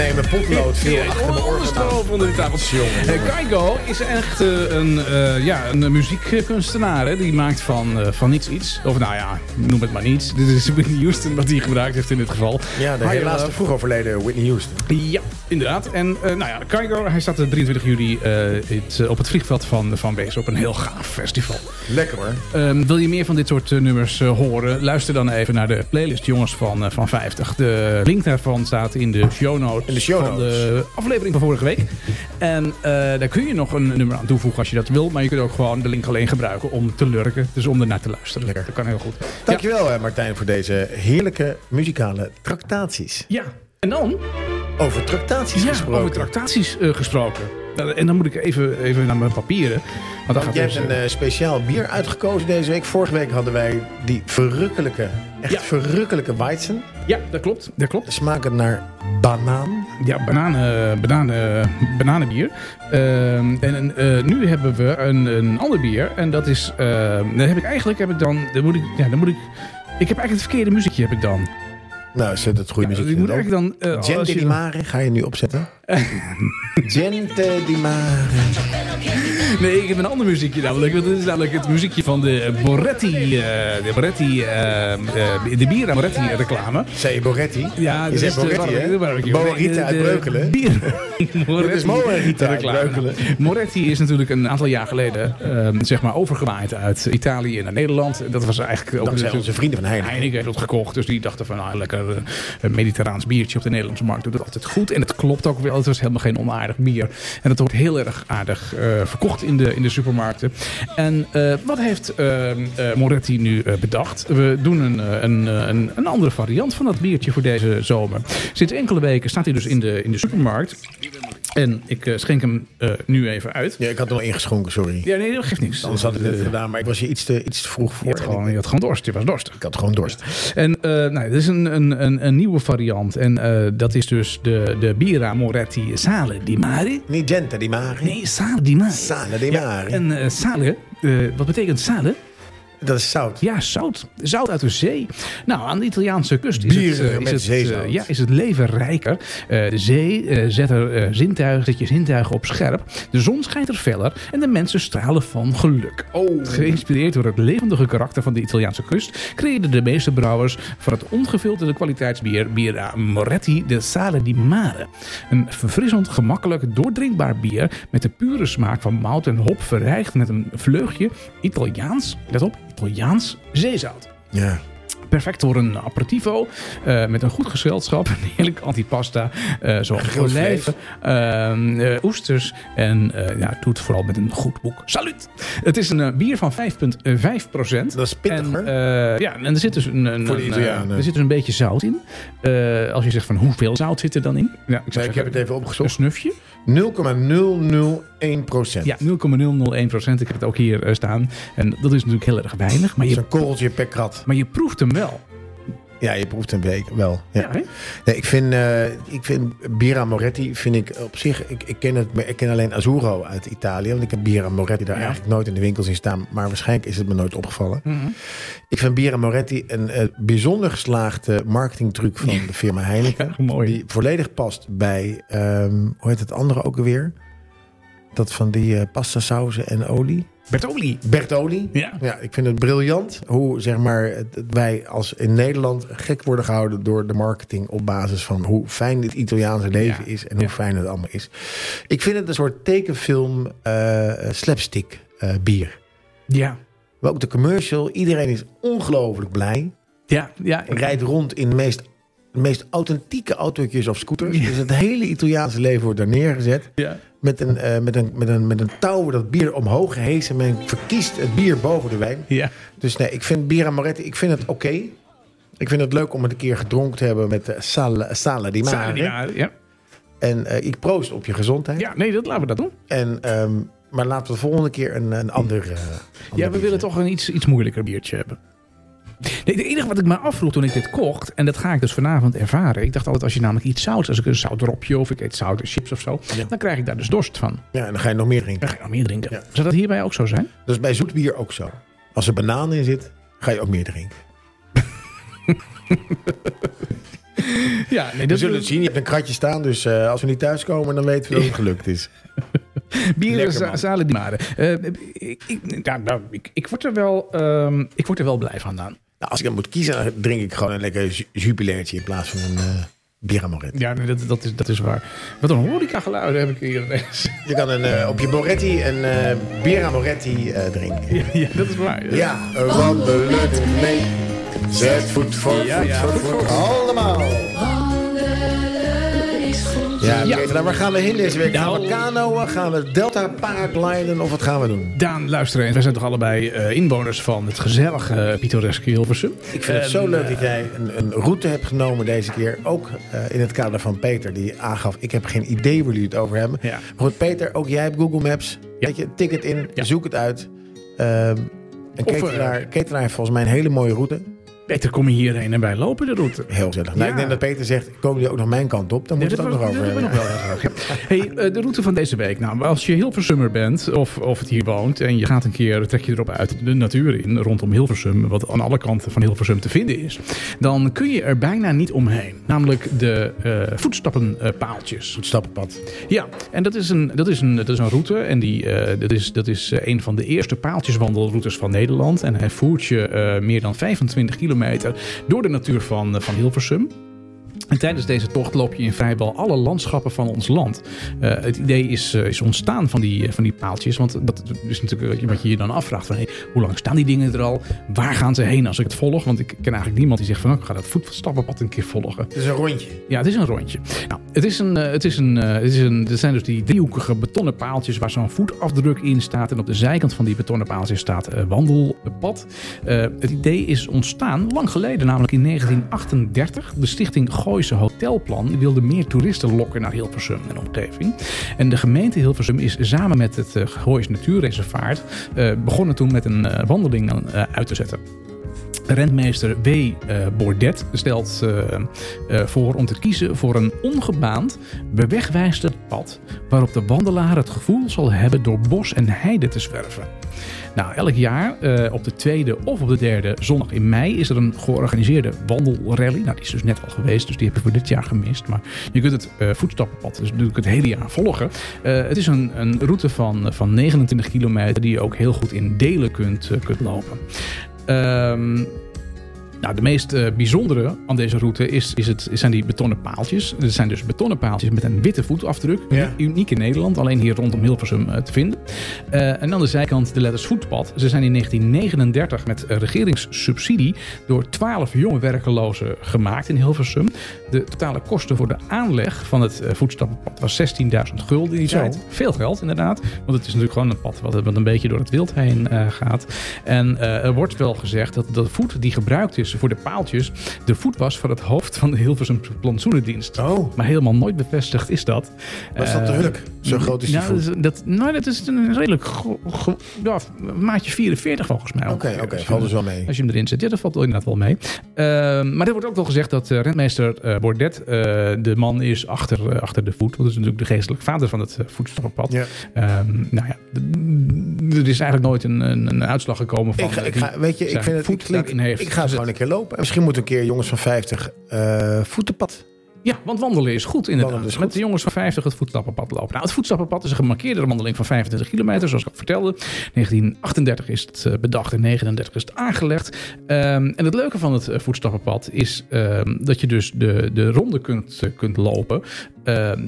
Nee, mijn potlood ja, achter mijn oren onder de tafel. Uh, Kaigo is echt uh, een, uh, ja, een muziekkunstenaar. Hè? Die maakt van, van niets iets. Of nou ja, noem het maar niets. Dit is Whitney Houston wat hij gebruikt heeft in dit geval. Ja, de helaas vroeg overleden Whitney Houston. Ja, inderdaad. En nou ja, Kaigo, hij staat de 23 juli het, op het vliegveld van, van Wezen op een heel gaaf festival. Lekker hoor. Um, wil je meer van dit soort nummers horen? Luister dan even naar de playlist Jongens van, van 50. De link daarvan staat in de show notes, in de show van de aflevering van vorige week. En uh, daar kun je nog een nummer aan toevoegen als je dat wil. Maar je kunt ook gewoon de link alleen gebruiken om te lurken. Dus om ernaar te luisteren. Lekker. Dat kan heel goed. Dankjewel ja. Martijn voor deze heerlijke muzikale tractaties. Ja, en dan... Over tractaties ja, gesproken. over tractaties uh, gesproken. En dan moet ik even, even naar mijn papieren. Want dan gaat Jij hebt een uh, speciaal bier uitgekozen deze week. Vorige week hadden wij die verrukkelijke, echt ja. verrukkelijke Weizen. Ja, dat klopt. Dat klopt. Smaken naar banaan. Ja, bananen, bananen, bananenbier. Uh, en uh, nu hebben we een, een ander bier. En dat is... Dan heb ik eigenlijk... Heb ik dan, dan moet ik... Ja, dan moet ik... Ik heb eigenlijk het verkeerde muziekje heb ik dan. Nou, zet het goede muziek. Ja, ik moet eigenlijk dan... Uh, Jen ga je nu opzetten? Gente di mare. Nee, ik heb een ander muziekje namelijk. Dit is namelijk het muziekje van de Boretti, eh, de Boretti, eh, de Bira Moretti reclame. Zei je Boretti? Ja, je dat is Boretti, hè? uit Breukelen. Bier. Moretti is Moerita uit reclame. Breukelen. Moretti is natuurlijk een aantal jaar geleden ehm, zeg maar overgewaaid uit Italië naar Nederland. Dat was eigenlijk ook Dankzij onze vrienden van Heineken. Heineken heeft het gekocht, dus die dachten van nou, lekker een mediterraans biertje op de Nederlandse markt doet het altijd goed. En het klopt ook wel, het was helemaal geen onaardig bier. En het wordt heel erg aardig eh, verkocht in de, in de supermarkten. En eh, wat heeft eh, Moretti nu bedacht? We doen een, een, een, een andere variant van dat biertje voor deze zomer. Sinds enkele weken staat hij dus in de, in de supermarkt. En ik eh, schenk hem eh, nu even uit. Ja, ik had er nog ingeschonken, sorry. Ja, nee, dat geeft niks. Anders had ik het gedaan, maar ik was je iets te, iets te vroeg Je voor. had, gewoon, je had gewoon dorst, je was dorstig. Ik had gewoon dorst. En eh nou, dit is een, een, een, een nieuwe variant. En dat is dus de, de Bira Moretti Sale di Mare. Niet gente di mare. Nee, Sale di Mare. Sale di Ja, mare. en sale, wat betekent sale? Dat is zout. Ja, zout. Zout uit de zee. Nou, aan de Italiaanse kust is Bier het, eh, is met het, zeezout. eh, ja, is het leven rijker. Eh, de zee zet, er, zintuigen, zet je zintuigen op scherp. De zon schijnt er feller en de mensen stralen van geluk. Oh. Geïnspireerd door het levendige karakter van de Italiaanse kust... creëerden de meeste brouwers van het ongefilterde kwaliteitsbier... Bira Moretti de Sale di Mare. Een verfrissend, gemakkelijk, doordrinkbaar bier... met de pure smaak van mout en hop... verrijkt met een vleugje Italiaans, let op, Italiaans zeezout. Ja. Perfect voor een aperitivo eh, met een goed gezelschap. Een heerlijk antipasta. eh zoals olijven, eh, eh, oesters. En ja, doe het vooral met een goed boek. Salut! Het is een bier van 5,5 procent. Dat is pittig, en, ja, en er zit dus een, een, een, er zit dus een beetje zout in. Als je zegt van hoeveel zout zit er dan in? Ja, ik, zou ik heb het even Een opgezocht. snufje? 0,001 procent. Ja, 0,001 procent. Ik heb het ook hier eh, staan. En dat is natuurlijk heel erg weinig. Maar Dat is je, een korreltje per krat. maar je proeft hem wel. Ja, je proeft een week wel. Ja. Nee, ik vind, eh, ik vind Bira Moretti vind ik op zich. Ik, ik, ken het, ik ken alleen Azzurro uit Italië. Want ik heb Bira Moretti daar Ja. eigenlijk nooit in de winkels in staan. Maar waarschijnlijk is het me nooit opgevallen. Mhm. Ik vind Bira Moretti een eh, bijzonder geslaagde marketingtruc van de firma Heineken. Ja, mooi. Die volledig past bij, ehm, hoe heet het andere ook alweer? Dat van die eh pasta sauzen en olie. Bertoli. Bertoli. Ja. Ja, ik vind het briljant hoe zeg maar, het- wij als in Nederland gek worden gehouden door de marketing op basis van hoe fijn het Italiaanse leven Ja. is en hoe Ja. fijn het allemaal is. Ik vind het een soort tekenfilm eh, slapstick eh, bier. Ja. Maar ook de commercial, iedereen is ongelooflijk blij. Ja, ja. Rijdt rond in de meest, de meest authentieke autootjes of scooters. Dus het hele Italiaanse leven wordt daar neergezet. ja. Met een, eh, met een, met een, met een touw dat bier omhoog gehesen. Men verkiest het bier boven de wijn. Ja. Dus nee, ik vind Bira Moretti, ik vind het oké. Ik vind het leuk om het een keer gedronken te hebben met Sale di Mare. Ja. En eh, ik proost op je gezondheid. ja, nee, dat laten we dat doen. En, ehm, maar laten we de volgende keer een, een ander... eh, ander Ja, we biertje. willen toch een iets, iets moeilijker biertje hebben. Nee, het enige wat ik me afvroeg toen ik dit kocht, en dat ga ik dus vanavond ervaren. Ik dacht altijd, als je namelijk iets zout, als ik een zoutdropje of ik eet zoute chips of zo, Ja. dan krijg ik daar dus dorst van. Ja, en dan ga je nog meer drinken. Dan ga ik nog meer drinken. Ja. Zou dat hierbij ook zo zijn? Dat is bij zoet bier ook zo. Als er banaan in zit, ga je ook meer drinken. Ja, nee, We zullen het zien. Je hebt een kratje staan, dus eh, als we niet thuiskomen, dan weten we dat het gelukt is. Bier Lekker, za- man. zalen die mare. Eh, ik, ik, nou, nou, ik, ik, word er wel, ehm, ik word er wel blij van aan. Nou, als ik dan moet kiezen, dan drink ik gewoon een lekker ju- jubilairtje in plaats van een Bira Moretti. Ja, nee, dat, dat, is, dat is waar. Wat een horeca geluiden heb ik hier ineens. Je kan een, eh, op je Moretti een Bira Moretti eh, drinken. Ja, ja, dat is waar. Ja, wandelen mee. Zet voet voor Ja, voet ja, voor voet voet. voor Allemaal. Ja, Ja. Peter, nou, waar gaan we heen deze week? Gaan we kanoën? Gaan we delta paragliden? Of wat gaan we doen? Daan, luister eens. Wij zijn toch allebei eh, inwoners van het gezellige eh, pittoreske Hilversum. Ik vind het zo leuk dat jij een, een route hebt genomen deze keer. Ook eh, in het kader van Peter, die aangaf... ik heb geen idee waar jullie het over hebben. Ja. Maar goed, Peter, ook jij hebt Google Maps. Weet je, tik het in, zoek het uit. Ehm een eh, ketelaar, ketelaar heeft volgens mij een hele mooie route. Peter, kom je hierheen en wij lopen de route. Heel gezellig. Nou, Ja. ik denk dat Peter zegt, komen jullie ook nog mijn kant op? Dan moeten we het ook nog over dat hebben hebben. we nog wel even. Hey, eh, de route van deze week. Nou, als je Hilversummer bent of, of het hier woont en je gaat een keer, trek je erop uit de natuur in rondom Hilversum, wat aan alle kanten van Hilversum te vinden is, dan kun je er bijna niet omheen. Namelijk de eh voetstappenpaaltjes. Het stappenpad. Ja, en dat is een, dat is een, dat is een route. En die, eh, dat is, dat is eh, een van de eerste paaltjeswandelroutes van Nederland. En hij voert je eh, meer dan 25 kilometer door de natuur van, eh, van Hilversum. En tijdens deze tocht loop je in vrijwel alle landschappen van ons land. Eh, het idee is, eh, is ontstaan van die, eh, van die paaltjes. Want dat is natuurlijk wat je- je dan afvraagt. Van, hey, hoe lang staan die dingen er al? Waar gaan ze heen als ik het volg? Want ik ken eigenlijk niemand die zegt van... oh, ik ga dat voetstappenpad een keer volgen. Het is een rondje. Ja, het is een rondje. Nou, het is een, het is een, het is een, er zijn dus die driehoekige betonnen paaltjes waar zo'n voetafdruk in staat. En op de zijkant van die betonnen paaltjes staat wandelpad. Het idee is ontstaan lang geleden, namelijk in 1938. De stichting Hotelplan wilde meer toeristen lokken naar Hilversum en omgeving. En de gemeente Hilversum is samen met het uh, Goois Natuurreservaat eh, begonnen toen met een eh, wandeling eh, uit te zetten. Rentmeester W. Bordet stelt voor om te kiezen voor een ongebaand, bewegwijzend pad waarop de wandelaar het gevoel zal hebben door bos en heide te zwerven. Nou, elk jaar uh, op de tweede of op de derde zondag in mei is er een georganiseerde wandelrally. Nou, die is dus net al geweest, dus die hebben we dit jaar gemist. Maar je kunt het uh, voetstappenpad dus natuurlijk het hele jaar volgen. Uh, het is een, een route van, van 29 kilometer die je ook heel goed in delen kunt, kunt lopen. Um, nou, de meest uh, bijzondere aan deze route is, is het, zijn die betonnen paaltjes. Er zijn dus betonnen paaltjes met een witte voetafdruk. Ja. Uniek in Nederland, alleen hier rondom Hilversum uh, te vinden. Uh, en aan de zijkant de letters voetpad. Ze zijn in 1939 met regeringssubsidie door 12 jonge werkelozen gemaakt in Hilversum. De totale kosten voor de aanleg van het voetstappenpad was 16.000 gulden in die tijd. Veel geld inderdaad, want het is natuurlijk gewoon een pad wat, wat een beetje door het wild heen gaat. En er wordt wel gezegd dat de voet die gebruikt is voor de paaltjes de voet was van het hoofd van de Hilversum plantsoenendienst. Oh. Maar helemaal nooit bevestigd is dat. Was dat te hulk? Zo groot is die nou, voet? Dat, nou, dat is een redelijk ja, maatje 44 volgens mij. Oké, oké, okay, valt dus wel mee. Als je hem erin zet, ja, dat valt inderdaad wel mee. Uh, maar er wordt ook wel gezegd dat uh, rentmeester uh, Bordet de man is achter, achter de voet. Want dat is natuurlijk de geestelijk vader van het voetstappenpad. Ja. Um, nou ja, er is eigenlijk nooit een, een, een uitslag gekomen van... Ik ga, ik ga, weet je, ik vind het, ik, klink, heeft ik ga gewoon een keer lopen. Misschien moet een keer jongens van 50 uh, voetenpad. Ja, want wandelen is goed inderdaad. Is Met de jongens van 50 het voetstappenpad lopen. Nou, het voetstappenpad is een gemarkeerde wandeling van 25 kilometer, zoals ik al vertelde. 1938 is het uh, bedacht en 39 is het aangelegd. Um, en het leuke van het uh, voetstappenpad is um, dat je dus de, de ronde kunt, uh, kunt lopen.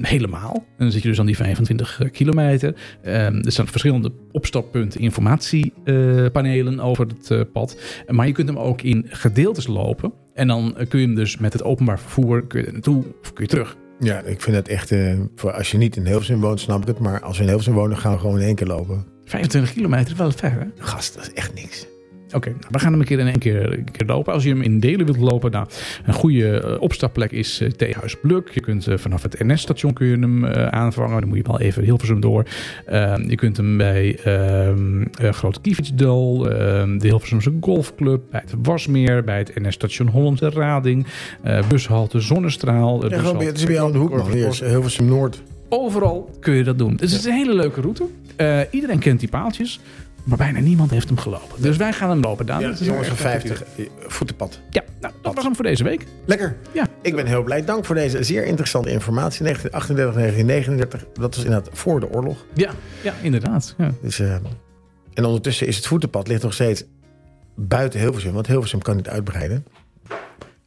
helemaal. En dan zit je dus aan die 25 kilometer. er staan verschillende opstappunten, informatiepanelen over het pad. Maar je kunt hem ook in gedeeltes lopen. En dan kun je hem dus met het openbaar vervoer kun je naartoe of kun je terug. Ja, ik vind het echt, uh, voor als je niet in Hilversum woont, snap ik het. Maar als we in Hilversum wonen, gaan we gewoon in één keer lopen. 25 kilometer, wel ver hè? Gast, dat is echt niks. Oké, okay, nou, we gaan hem een keer in één keer, een keer lopen. Als je hem in delen wilt lopen, nou, een goede uh, opstapplek is uh, Theehuis Bluk. Je kunt uh, vanaf het NS-station kun je hem aanvangen. Dan moet je wel even Hilversum door. Ehm, je kunt hem bij Groot Kievitsdal, de Hilversumse Golfclub, bij het Wasmeer, bij het NS-station Hollandse Rading, bushalte Zonnestraal. Ja, gewoon, het is bij aan de hoek. Hier is Hilversum Noord. Overal kun je dat doen. Het is een hele leuke route. iedereen kent die paaltjes. Maar bijna niemand heeft hem gelopen. Dus wij gaan hem lopen, Daan. Ja, dat is jongens van 50, voetenpad. Ja, nou, dat was hem voor deze week. Lekker. Ja. Ik ben heel blij. Dank voor deze zeer interessante informatie. 1938, 1939, dat was inderdaad voor de oorlog. Ja, ja inderdaad. Ja. Dus, uh, en ondertussen is het voetenpad ligt nog steeds buiten Hilversum. Want Hilversum kan niet uitbreiden. Ja,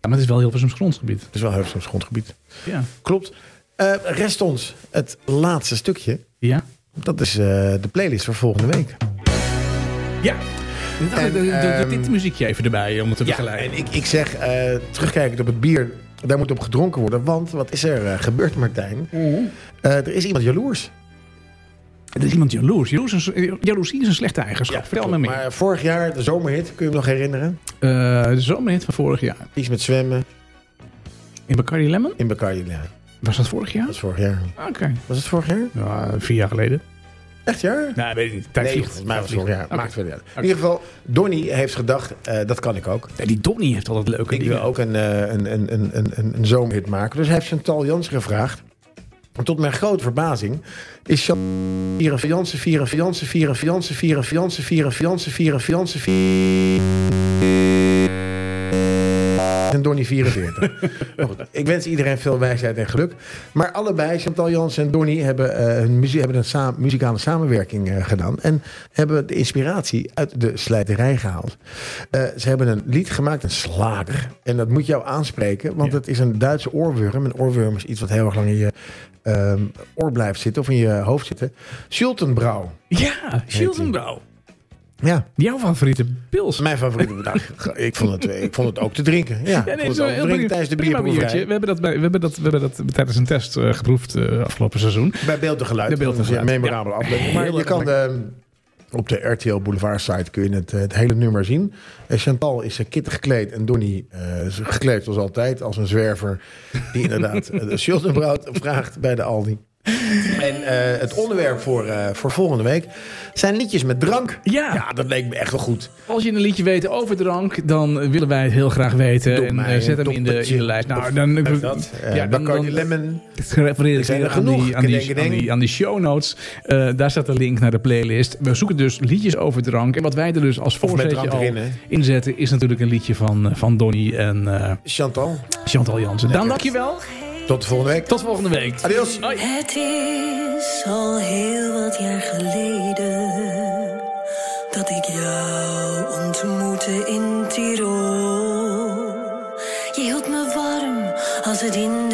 maar het is wel Hilversums grondgebied. Het is wel Hilversums grondgebied. Ja. Klopt. Uh, rest ons het laatste stukje. Ja. Dat is uh, de playlist voor volgende week. Ja. En, de, dit muziekje even erbij om het te ja, begeleiden. En ik, ik zeg, uh, terugkijkend op het bier, daar moet op gedronken worden. Want wat is er uh, gebeurd, Martijn? Uh, er is iemand jaloers. Er is iemand jaloers. Jaloers is, jaloezie is een slechte eigenschap. Ja, Vertel me meer. Maar vorig jaar, de zomerhit, kun je hem nog herinneren? de zomerhit van vorig jaar. Iets met zwemmen. In Bacardi Lemon? In Bacardi Lemon. Was dat vorig jaar? Dat was vorig jaar. Oké. Okay. Was het vorig jaar? Ja, vier jaar geleden. Echt ja? Nou, weet ik niet. Tijd Nee, vliegt. ja, maakt niet uit. In ieder geval, Donnie heeft gedacht, eh, dat kan ik ook. Ja, die Donnie heeft altijd leuke Ik dingen. wil ook een, eh, een, een, een, een, een, een zomerhit maken. Dus hij heeft Chantal Jansen gevraagd. En tot mijn grote verbazing is Chantal vieren fiancen, vieren fiancen, vieren fiancen, vieren fiancen, vieren fiancen, vieren fiancen, vieren en Donnie 44. Maar goed, ik wens iedereen veel wijsheid en geluk. Maar allebei, Chantal Jansen en Donnie, hebben, hun muzie- hebben een sa- muzikale samenwerking eh, gedaan. En hebben de inspiratie uit de slijterij gehaald. Eh, ze hebben een lied gemaakt, een slager. En dat moet jou aanspreken, want Ja. het is een Duitse oorworm. Een oorworm is iets wat heel erg lang in je ehm, oor blijft zitten of in je hoofd zitten. Schultenbrouw. Ja, Schildenbrouw. Ja, Jouw favoriete pils. mijn favoriete. Nou, ik, vond het, ik vond het ook te drinken. Ja, Ja, ik nee, zo drinken tijdens de bierproeverij. We hebben dat, bij, we hebben dat, we hebben dat tijdens een test eh, geproefd eh, afgelopen seizoen. Bij beeld en geluid. Bij beeld en geluid, memorabele ja. aflevering. Maar Heel je kan op de RTL Boulevard site kun je het, eh, het hele nummer zien. En Chantal is uh, kittig gekleed en Donnie eh, is gekleed zoals altijd als een zwerver die inderdaad eh, de Schuldenbrood vraagt bij de Aldi. En eh, het onderwerp voor, eh, voor volgende week zijn liedjes met drank. Ja. Ja, dat leek me echt wel goed. Als je een liedje weet over drank, dan willen wij het heel graag weten. Doe en eh, zet hem in de, in de lijst. Nou, dan, dat. Eh, ja, dan, Lemon. refereer ik aan die, genoeg. aan, die, aan, die, kedeng. aan die show notes. Daar staat de link naar de playlist. We zoeken dus liedjes over drank. En wat wij er dus als voorzetje al erin, inzetten... is natuurlijk een liedje van, van Donnie en Chantal, Chantal Jansen. Dan dankjewel. Tot de volgende week. Tot volgende week. Adios. Hoi. Het is al heel wat jaar geleden dat ik jou ontmoette in Tirol. Je hield me warm als het in